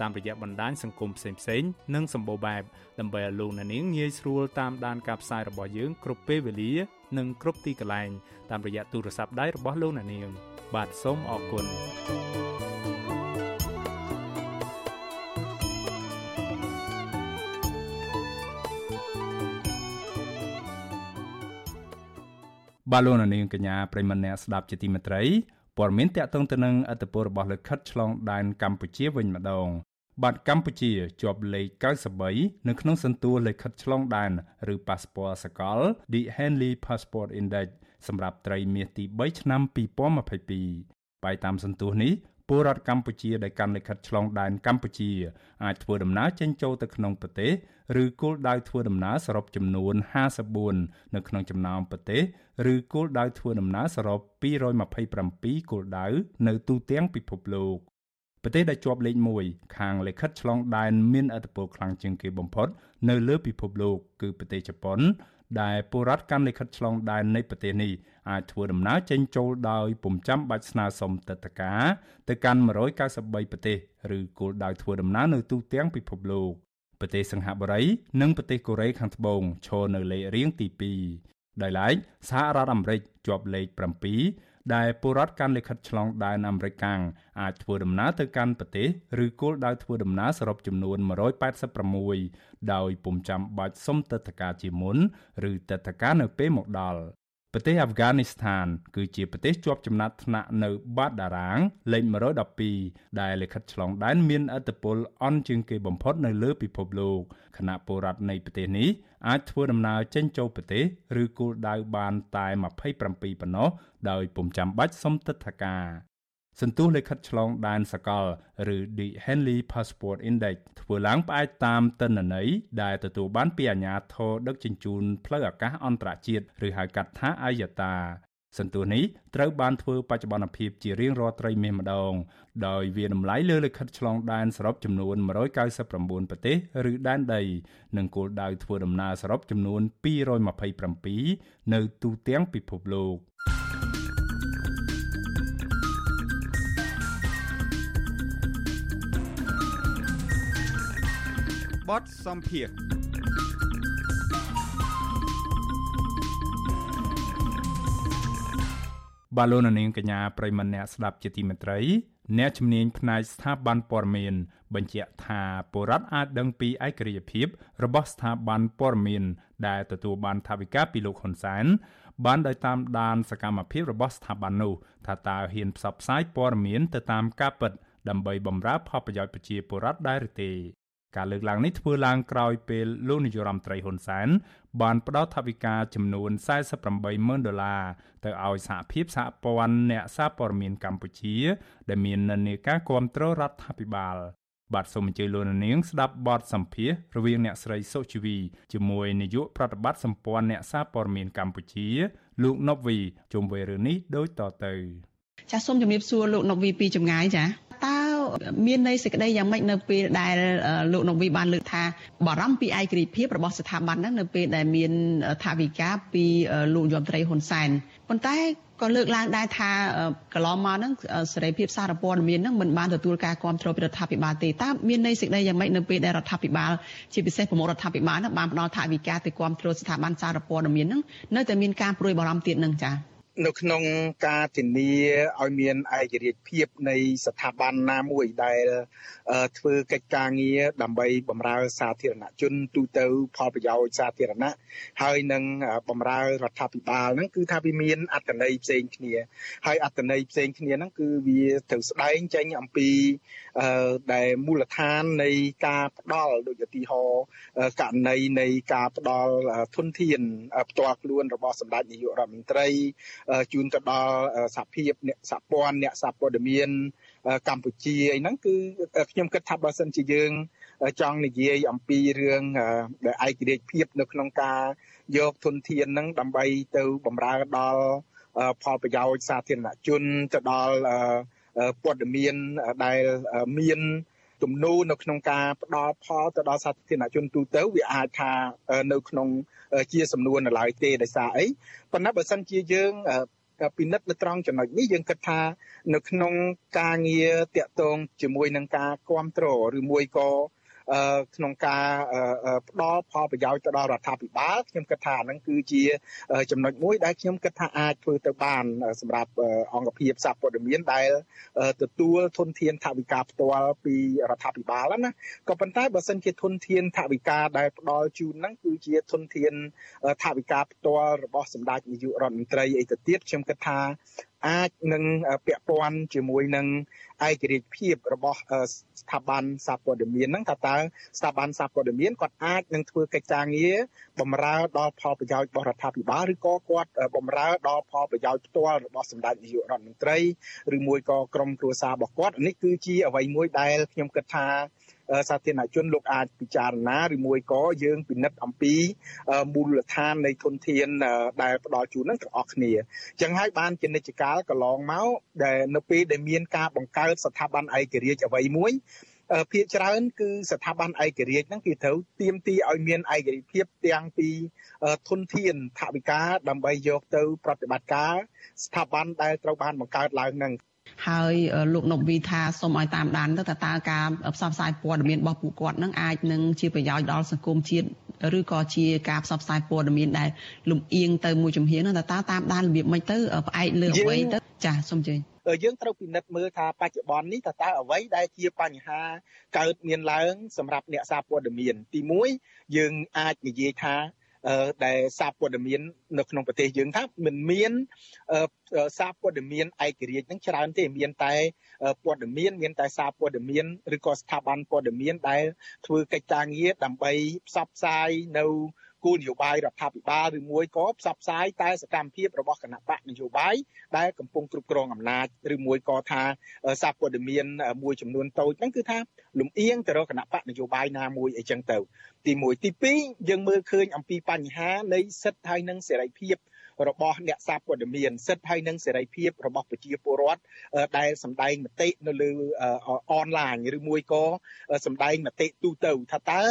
តាមរយៈបណ្ដាញសង្គមផ្សេងៗនិងសម្បូរបែបដើម្បីឲ្យលោកអ្នកនាងងាយស្រួលតាមដានការផ្សាយរបស់យើងគ្រប់ពេលវេលា និងគ្រប់ទីកន្លែងតាមរយៈទូរស័ព្ទដៃរបស់លោកអ្នកនាង បាទសូមអរគុណបាទលោកនាងកញ្ញាប្រិមម្នាក់ស្ដាប់ជាទីមេត្រី ព័ត៌មានតកតងទៅនឹងអត្តពលរបស់លិខិតឆ្លងដែនកម្ពុជាវិញម្ដងបាទកម្ពុជាជាប់លេខ93នៅក្នុងសន្ទស្សន៍លិខិតឆ្លងដែនឬប៉ាសពតសកល The Henley Passport Index សម្រាប់ត្រីមាសទី3ឆ្នាំ2022បាយតាមសន្ទស្សន៍នេះ ពលរដ្ឋកម្ពុជាដែលកាន់លិខិតឆ្លងដែនកម្ពុជាអាចធ្វើដំណើរចេញចូលទៅក្នុងប្រទេសឬគោលដៅធ្វើដំណើរសរុបចំនួន54នៅក្នុងចំណោមប្រទេសឬគោលដៅធ្វើដំណើរសរុប227គោលដៅនៅទូទាំងពិភពលោកប្រទេសដែលជាប់លេខ1ខាងលិខិតឆ្លងដែនមានឥទ្ធិពលខ្លាំងជាងគេបំផុតនៅលើពិភពលោកគឺប្រទេសជប៉ុន ដែលពលរដ្ឋកាន់លិខិតឆ្លងដែននៃប្រទេសនេះអាចធ្វើដំណើរចេញចូលដោយពុំចាំបាច់ស្នើសុំទឹកតការទៅកាន់193ប្រទេសឬគោលដៅធ្វើដំណើរនៅទូទាំងពិភពលោកប្រទេសសិង្ហបុរីនិងប្រទេសកូរ៉េខាងត្បូងឈរនៅលេខរៀងទី2ដោយឡែកសហរដ្ឋអាមេរិកជាប់លេខ7 ដែលពលរដ្ឋកាន់លិខិតឆ្លងដែនអាមេរិកកាំងអាចធ្វើដំណើរទៅកាន់ប្រទេសឬគោលដៅធ្វើដំណើរសរុបចំនួន186ដោយពុំចាំបាច់សុំទឹកតការជាមុន ឬទឹកតការនៅពេលមកដល់ ប្រទេសអាហ្វហ្គានីស្ថាន គឺជាប្រទេសជាប់ចំណាត់ថ្នាក់នៅបាតតារាងលេខ112ដែលលិខិតឆ្លងដែនមានឥទ្ធិពលអន់ជាងគេបំផុតនៅលើពិភពលោកគណៈពលរដ្ឋនៃប្រទេសនេះអាចធ្វើដំណើរចេញចូលប្រទេសឬគោលដៅបានតែ27ប៉ុណ្ណោះដោយពុំចាំបាច់សុំទិដ្ឋាការ សន្ទុះលិខិតឆ្លងដែនសកលឬ The Henley Passport Index ធ្វើឡើងផ្អែកតាមទិន្នន័យដែលទទួលបានពីអាជ្ញាធរដឹកជញ្ជូនផ្លូវអាកាសអន្តរជាតិឬហៅកាត់ថា IATA សន្ទុះនេះត្រូវបានធ្វើបច្ចុប្បន្នភាពជារៀងរាល់ត្រីមាសម្ដង ដោយវាតម្លៃលើលិខិតឆ្លងដែនសរុបចំនួន199ប្រទេសឬដែនដី និងគោលដៅធ្វើដំណើរសរុបចំនួន227នៅទូទាំងពិភពលោក បទសំភារបាទលោកនាងកញ្ញាប្រិមម្នាក់ស្ដាប់ជាទីមេត្រី អ្នកជំនាញផ្នែកស្ថាប័នព័ត៌មាន បញ្ជាក់ថាបុរដ្ឋអាចដឹងពីឯករាជ្យភាព របស់ស្ថាប័នព័ត៌មាន ដែលទទួលបានថវិកាពីលោកហ៊ុនសែនបានដោយតាមដានសកម្មភាពរបស់ស្ថាប័ននោះថាតើហ៊ានផ្សព្វផ្សាយព័ត៌មានទៅតាមការពិតដើម្បីបម្រើផលប្រយោជន៍ប្រជាពលរដ្ឋដែរឬទេ ការលើកឡើងនេះធ្វើឡើងក្រោយពេលលោកនាយរដ្ឋមន្ត្រីហ៊ុនសែនបានផ្ដល់ថវិកាចំនួន48ម៉ឺនដុល្លារទៅឲ្យសហភាពសហព័ន្ធអ្នកសារព័ត៌មានកម្ពុជា ដែលមាននិន្នាការគ្រប់គ្រងរដ្ឋាភិបាល បាទសូមអញ្ជើញលោកនាងស្ដាប់បទសម្ភាសរវាងអ្នកស្រីសុជីវីជាមួយនាយកប្រតិបត្តិសម្ព័ន្ធអ្នកសារព័ត៌មានកម្ពុជា លោកណូវីជុំវិញរឿងនេះដូចតទៅចាសសូមជំរាបសួរលោកណូវីពីចម្ងាយចាតើ មានន័យសេចក្តីយ៉ាងម៉េចនៅពេលដែលលោកនវីបានលើកថាបារម្ភពីឯករាជ្យភាពរបស់ស្ថាប័នហ្នឹងនៅពេលដែលមានថាវិការពីលោកយមត្រីហ៊ុនសែនប៉ុន្តែក៏លើកឡើងដែរថាកន្លងមកហ្នឹងសេរីភាពសារព័ត៌មានហ្នឹងមិនបានទទួលការគ្រប់គ្រងពីរដ្ឋាភិបាលទេតើមានន័យសេចក្តីយ៉ាងម៉េចនៅពេលដែលរដ្ឋាភិបាលជាពិសេសប្រមុខរដ្ឋាភិបាលហ្នឹងបានផ្ដល់ថវិកាទៅគ្រប់គ្រងស្ថាប័នសារព័ត៌មានហ្នឹងនៅតែមានការព្រួយបារម្ភទៀតហ្នឹងចា៎ នៅក្នុងការធានាឲ្យមានឯករាជ្យភាពនៃស្ថាប័នណាមួយដែលធ្វើកិច្ចការងារដើម្បីបម្រើសាធារណជនទូទៅផលប្រយោជន៍សាធារណៈហើយនឹងបម្រើរដ្ឋាភិបាលហ្នឹងគឺថាវាមានអត្តន័យផ្សេងគ្នាហើយអត្តន័យផ្សេងគ្នាហ្នឹងគឺវាត្រូវស្ដែងចេញអំពីដែលមូលដ្ឋាននៃការផ្ដល់ដូចឧទាហរណ៍ករណីនៃការផ្ដល់ធនធានផ្ទាល់ខ្លួនរបស់សម្ដេចនាយករដ្ឋមន្ត្រីជូនទៅដល់សហភាពអ្នកសហព័ន្ធអ្នកសហព័ត៌មានកម្ពុជាអីហ្នឹងគឺខ្ញុំគិតថាបើសិនជាយើងចង់និយាយអំពីរឿងដែលឯករាជ្យភាពនៅក្នុងការយកធនធានហ្នឹងដើម្បីទៅបម្រើដល់ផលប្រយោជន៍សាធារណជនទៅដល់ព័ត៌មានដែលមាន ទំនោរនៅក្នុងការផ្ដល់ផលទៅដល់សាធារណជនទូទៅវាអាចថានៅក្នុងជាសំណួរនៅឡើយទេដោយសារអីប៉ុន្តែបើសិនជាយើងពិនិត្យនៅត្រង់ចំណុចនេះយើងគិតថានៅក្នុងការងារតាក់ទងជាមួយនឹងការគ្រប់គ្រងឬមួយក៏ ក្នុងការផ្ដល់ផលប្រយោជន៍ទៅដល់រដ្ឋាភិបាលខ្ញុំគិតថាហ្នឹងគឺជាចំណុចមួយដែលខ្ញុំគិតថាអាចធ្វើទៅបានសម្រាប់អង្គភាពសាព័ត៌មានដែលទទួលធនធានថវិកាផ្ទាល់ពីរដ្ឋាភិបាលណាក៏ប៉ុន្តែបើសិនជាធនធានថវិកាដែលផ្ដល់ជូនហ្នឹងគឺជាធនធានថវិកាផ្ទាល់របស់សម្ដេចនាយករដ្ឋមន្ត្រីអីទៅទៀតខ្ញុំគិតថាអាចនឹងពាក់ព័ន្ធជាមួយនឹងឯករាជ្យភាពរបស់ស្ថាប័នសារព័ត៌មានហ្នឹងថាតើស្ថាប័នសារព័ត៌មានគាត់អាចនឹងធ្វើកិច្ចការងារបម្រើដល់ផលប្រយោជន៍របស់រដ្ឋាភិបាលឬក៏គាត់បម្រើដល់ផលប្រយោជន៍ផ្ទាល់របស់សម្ដេចនាយករដ្ឋមន្ត្រីឬមួយក៏ក្រុមគ្រួសាររបស់គាត់នេះគឺជាអ្វីមួយដែលខ្ញុំគិតថា សាធារណជនលោកអាចពិចារណាឬមួយក៏យើងពិនិត្យអំពីមូលដ្ឋាននៃធនធានដែលផ្ដល់ជូននឹងទាំងអស់គ្នាអញ្ចឹងហើយបានជានិច្ចកាលកន្លងមកដែលនៅពេលដែលមានការបង្កើតស្ថាប័នឯករាជ្យអ្វីមួយភាគច្រើនគឺស្ថាប័នឯករាជ្យហ្នឹងគេត្រូវទៀមទីឲ្យមានឯករាជ្យភាពទាំងពីធនធានថវិកាដើម្បីយកទៅ ប្រតិបត្តិការស្ថាប័នដែលត្រូវបានបង្កើតឡើងហ្នឹង ហើយលោកនពវីថាសូមឲ្យតាមដានទៅតើតើការផ្សព្វផ្សាយព័ត៌មានរបស់ពួកគាត់នឹងអាចនឹងជាប្រយោជន៍ដល់សង្គមជាតិឬក៏ជាការផ្សព្វផ្សាយព័ត៌មានដែលលំអៀងទៅមួយជំហាននោះតើតាមដានរបៀបម៉េចទៅផ្អែកលើអ្វីទៅចាសសូមជឿយើងត្រូវពិនិត្យមើលថាបច្ចុប្បន្ននេះតើតើអ្វីដែលជាបញ្ហាកើតមានឡើងសម្រាប់អ្នកសារព័ត៌មាន ទី1យើងអាចនិយាយថា ដែលសារព័ត៌មាននៅក្នុងប្រទេសយើងថាមិនមានសារព័ត៌មានឯករាជ្យនឹងច្រើនទេមានតែព័ត៌មានមានតែសារព័ត៌មានឬក៏ស្ថាប័នព័ត៌មានដែលធ្វើកិច្ចការងារដើម្បីផ្សព្វផ្សាយនៅ គោលនយោបាយរដ្ឋាភិបាលឬមួយក៏ផ្សព្វផ្សាយតែសកម្មភាពរបស់គណៈបកនយោបាយដែលកំពុងគ្រប់គ្រងអំណាចឬមួយក៏ថាសារព័ត៌មានមួយចំនួនតូចហ្នឹងគឺថាលំអៀងទៅរកគណៈបកនយោបាយណាមួយអីចឹងទៅទី1ទី2យើងមើលឃើញអំពីបញ្ហានៃសិទ្ធិហើយនិងសេរីភាពរបស់អ្នកសារព័ត៌មានសិទ្ធិហើយនិងសេរីភាពរបស់ប្រជាពលរដ្ឋដែលសម្ដែងមតិនៅលើអនឡាញឬមួយក៏សម្ដែងមតិទូទៅថាតើ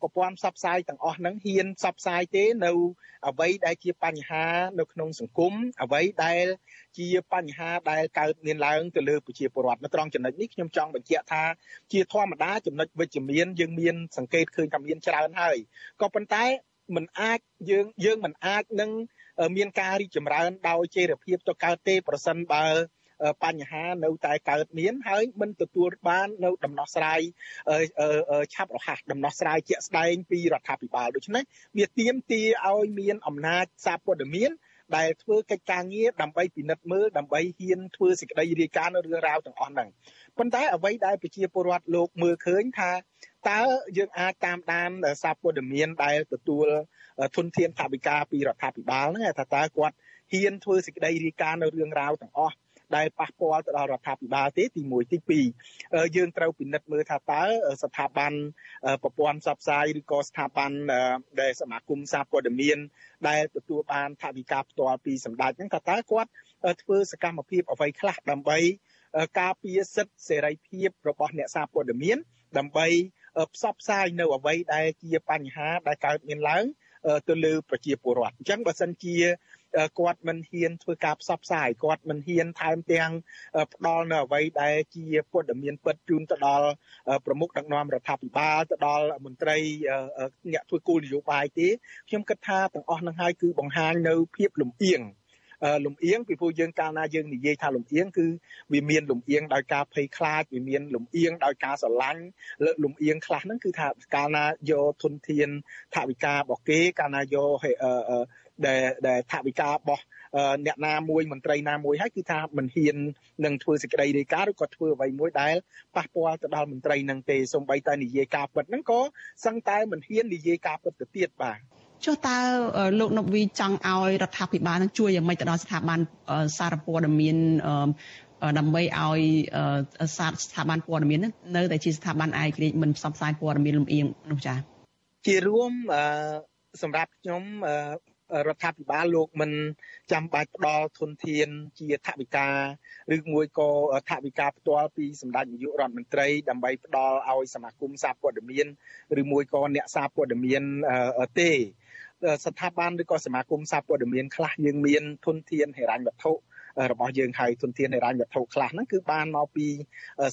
ប្រព័ន្ធផ្សព្វផ្សាយទាំងអស់ហ្នឹងហ៊ានផ្សព្វផ្សាយទេនៅអ្វីដែលជាបញ្ហានៅក្នុងសង្គមអ្វីដែលជាបញ្ហាដែលកើតមានឡើងទៅលើប្រជាពលរដ្ឋនៅត្រង់ចំណុចនេះខ្ញុំចង់បញ្ជាក់ថាជាធម្មតាចំណុចវិជ្ជមានយើងមានសង្កេតឃើញថាមានច្រើនហើយក៏ប៉ុន្តែมันអាចយើងយើងមិនអាចនឹងមានការរីកចម្រើនដោយចីរភាពទៅកើតទេប្រសិនបើ បញ្ហានៅតែកើតមានហើយមិនទទួលបាននៅដំណោះស្រាយឆាប់រហ័សដំណោះស្រាយជាក់ស្ដែងពីរដ្ឋាភិបាលដូច្នេះវាទាមទារឲ្យមានអំណាចសារព័ត៌មានដែលធ្វើកិច្ចការងារដើម្បីពិនិត្យមើលដើម្បីហ៊ានធ្វើសេចក្តីរាយការណ៍នៅរឿងរ៉ាវទាំងអស់ហ្នឹងប៉ុន្តែអ្វីដែលប្រជាពលរដ្ឋលោកមើលឃើញថាតើយើងអាចតាមដានសារព័ត៌មានដែលទទួលធនធានថវិកាពីរដ្ឋាភិបាលហ្នឹងថាតើគាត់ហ៊ានធ្វើសេចក្តីរាយការណ៍នៅរឿងរ៉ាវទាំងអស់ ដែលប៉ះពាល់ទៅដល់រដ្ឋាភិបាលទេទី1ទី2យើងត្រូវពិនិត្យមើលថាតើស្ថាប័នប្រព័ន្ធផ្សព្វផ្សាយឬក៏ស្ថាប័នដែលសមាគមសារព័ត៌មានដែលទទួលបានថវិកាផ្ទាល់ពីសម្ដេចហ្នឹងថាតើគាត់ធ្វើសកម្មភាពអ្វីខ្លះដើម្បីការពារសិទ្ធិសេរីភាពរបស់អ្នកសារព័ត៌មានដើម្បីផ្សព្វផ្សាយនៅអ្វីដែលជាបញ្ហាដែលកើតមានឡើងទៅលើប្រជាពលរដ្ឋអញ្ចឹងបើសិនជា គាត់មិនហ៊ានធ្វើការផ្សព្វផ្សាយគាត់មិនហ៊ានថែមទាំងផ្ដល់នៅអ្វីដែលជាព័ត៌មានពិតជូនទៅដល់ប្រមុខដឹកនាំរដ្ឋាភិបាលទៅដល់មន្ត្រីអ្នកធ្វើគោលនយោបាយទេខ្ញុំគិតថាទាំងអស់នឹងហើយគឺបង្ហាញនៅភាពលំអៀងលំអៀងពីព្រោះយើងកាលណាយើងនិយាយថាលំអៀងគឺវាមានលំអៀងដោយការភ័យខ្លាចវាមានលំអៀងដោយការស្រឡាញ់លើលំអៀងខ្លះហ្នឹងគឺថាកាលណាយកធនធានថវិការបស់គេកាលណាយក ដែលដែលថវិការបស់អ្នកណាមួយមន្ត្រីណាមួយហើយគឺថាមិនហ៊ាននឹងធ្វើសេចក្តីរាយការណ៍ឬក៏ធ្វើអ្វីមួយដែលប៉ះពាល់ទៅដល់មន្ត្រីនឹងទេសូម្បីតែនិយាយការពិតហ្នឹងក៏សឹងតែមិនហ៊ាននិយាយការពិតទៅទៀតបាទចុះតើលោកនពវីចង់ឲ្យរដ្ឋាភិបាលនឹងជួយយ៉ាងម៉េចទៅដល់ស្ថាប័នសារព័ត៌មានដើម្បីឲ្យសារស្ថាប័នព័ត៌មាននៅតែជាស្ថាប័នឯករាជ្យមិនផ្សព្វផ្សាយព័ត៌មានលំអៀងនោះចា៎ជារួមសម្រាប់ខ្ញុំ រដ្ឋាភិបាលលោកមិនចាំបាច់ផ្ដល់ធនធានជាថវិកាឬមួយក៏ថវិកាផ្ទាល់ពីសម្ដេចនាយករដ្ឋមន្ត្រីដើម្បីផ្ដល់ឲ្យសមាគមសារព័ត៌មានឬមួយក៏អ្នកសារព័ត៌មានទេស្ថាប័នឬក៏សមាគមសារព័ត៌មានខ្លះយើងមានធនធានហិរញ្ញវត្ថុ របស់យើងហើយទុនធានហិរញ្ញវត្ថុខ្លះហ្នឹងគឺបានមកពី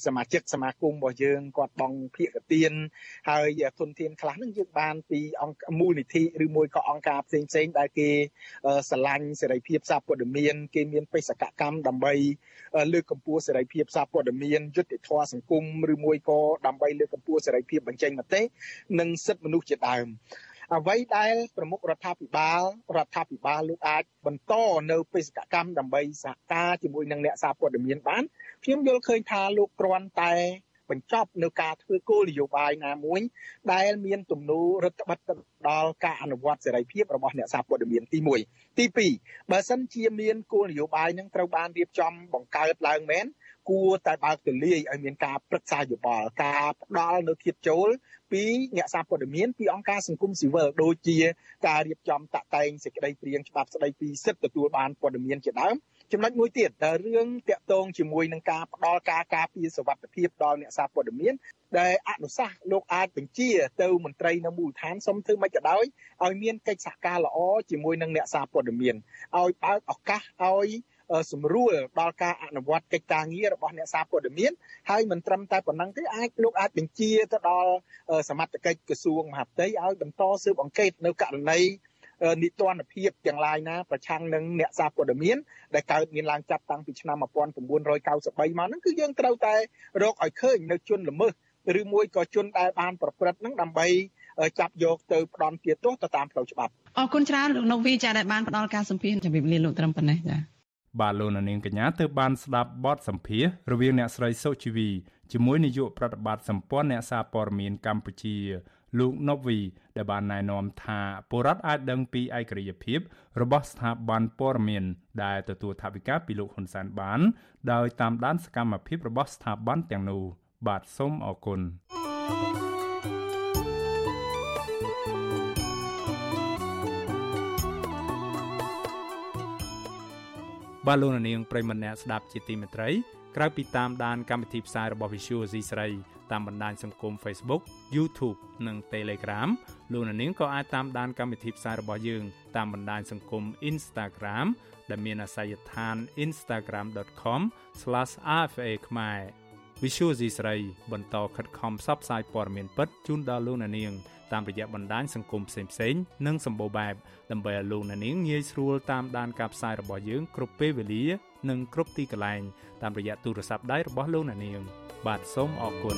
សមាជិកសមាគមរបស់យើងគាត់បង់ភាគទានហើយទុនធានខ្លះហ្នឹងយើងបានពីអង្គមូលនិធិឬមួយក៏អង្គការផ្សេងផ្សេងដែលគេស្រឡាញ់សេរីភាពសារព័ត៌មានគេមានបេសកកម្មដើម្បីលើកកម្ពស់សេរីភាពសារព័ត៌មានយុត្តិធម៌សង្គមឬមួយក៏ដើម្បីលើកកម្ពស់សេរីភាពបញ្ចេញមតិនិងសិទ្ធិមនុស្សជាដើម អ្វីដែលប្រមុខរដ្ឋាភិបាលរដ្ឋាភិបាលលោកអាចបន្តនៅបេសកកម្មដើម្បីសហការជាមួយនឹងអ្នកសារព័ត៌មានបានខ្ញុំយល់ឃើញថាលោកគ្រាន់តែបញ្ចប់នៅការធ្វើគោលនយោបាយណាមួយ ដែលមានទំនោររដ្ឋបិទដល់ការអនុវត្តសេរីភាពរបស់អ្នកសារព័ត៌មានទី1ទី2បើសិនជាមានគោលនយោបាយនឹងត្រូវបានរៀបចំបង្កើតឡើងមែន គួរតែបើកទូលាយឲ្យមានការប្រឹក្សាយោបល់ការផ្ដល់នៅធៀបចូលពីអ្នកសារព័ត៌មានពីអង្គការសង្គមស៊ីវិលដូចជាការរៀបចំតាក់តែងសេចក្តីព្រាងច្បាប់ស្តីពីសិទ្ធិទទួលបានព័ត៌មានជាដើមចំណុចមួយទៀតដែលរឿងតាក់ទងជាមួយនឹងការផ្ដល់ការការពារសវត្ថិភាពដល់អ្នកសារព័ត៌មានដែលអនុសាសន៍លោកអាចបញ្ជាទៅមន្ត្រីនៅមូលដ្ឋានសុំធ្វើមិនក៏ដោយឲ្យមានកិច្ចសហការល្អជាមួយនឹងអ្នកសារព័ត៌មានឲ្យបើកឱកាសឲ្យ សម្រួលដល់ការអនុវត្តកិច្ចការងាររបស់អ្នកសារព័ត៌មានហើយមិនត្រឹមតែប៉ុណ្ណឹងទេអាចលោកអាចបញ្ជាទៅដល់សមត្ថកិច្ចក្រសួងមហាផ្ទៃឲ្យបន្តស៊ើបអង្កេតនៅករណីនីតិរដ្ឋភាពទាំងឡាយណាប្រឆាំងនឹងអ្នកសារព័ត៌មានដែលកើតមានឡើងចាប់តាំងពីឆ្នាំ1993មកហ្នឹងគឺយើងត្រូវតែរកឲ្យឃើញនៅជនល្មើសឬមួយក៏ជនដែលបានប្រព្រឹត្តហ្នឹងដើម្បីចាប់យកទៅផ្ដន់ទាទោសទៅតាមផ្លូវច្បាប់អរគុណច្រើនលោកនុវីចាដែលបានផ្ដល់ការសម្ភាសន៍ជម្រាបលាលោកត្រឹមប៉ុណ្ណេះចា បាទលោកនាងកញ្ញាទើបបានស្ដាប់បទសម្ភាសរវាងអ្នកស្រីសុជីវីជាមួយនាយកប្រតិបត្តិសម្ព័ន្ធអ្នកសារព័ត៌មានកម្ពុជាលោកណូវីដែលបានណែនាំថាពលរដ្ឋអាចដឹងពីឯករាជ្យភាពរបស់ស្ថាប័នព័ត៌មានដែលទទួលថវិកាពីលោកហ៊ុនសែនបាន ដោយតាមដានសកម្មភាពរបស់ស្ថាប័នទាំងនោះបាទសូមអរគុណ បាទលោកនាងប្រិមម្នាក់ស្ដាប់ជាទីមេត្រីក្រៅពីតាមដានកម្មវិធីផ្សាយរបស់ Visual C ស្រីតាមបណ្ដាញសង្គម Facebook YouTube និង Telegram លោកនាងក៏អាចតាមដានកម្មវិធីផ្សាយរបស់យើងតាមបណ្ដាញសង្គម Instagram ដែលមានអាសយដ្ឋាន instagram.com/rfa ខ្មែរ Visual C ស្រីបន្តខិតខំផ្សព្វផ្សាយព័ត៌មានពិតជូនដល់លោកនាងតាមរយៈបណ្ដាញសង្គមផ្សេងៗនិងសម្បូរបែបដើម្បីឲ្យលោកអ្នកនាងងាយស្រួលតាមដានការផ្សាយរបស់យើងគ្រប់ពេលវេលា និងគ្រប់ទីកន្លែងតាមរយៈទូរស័ព្ទដៃរបស់លោកអ្នកនាង បាទសូមអរគុណ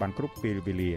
បានគ្រប់ពេលវេលា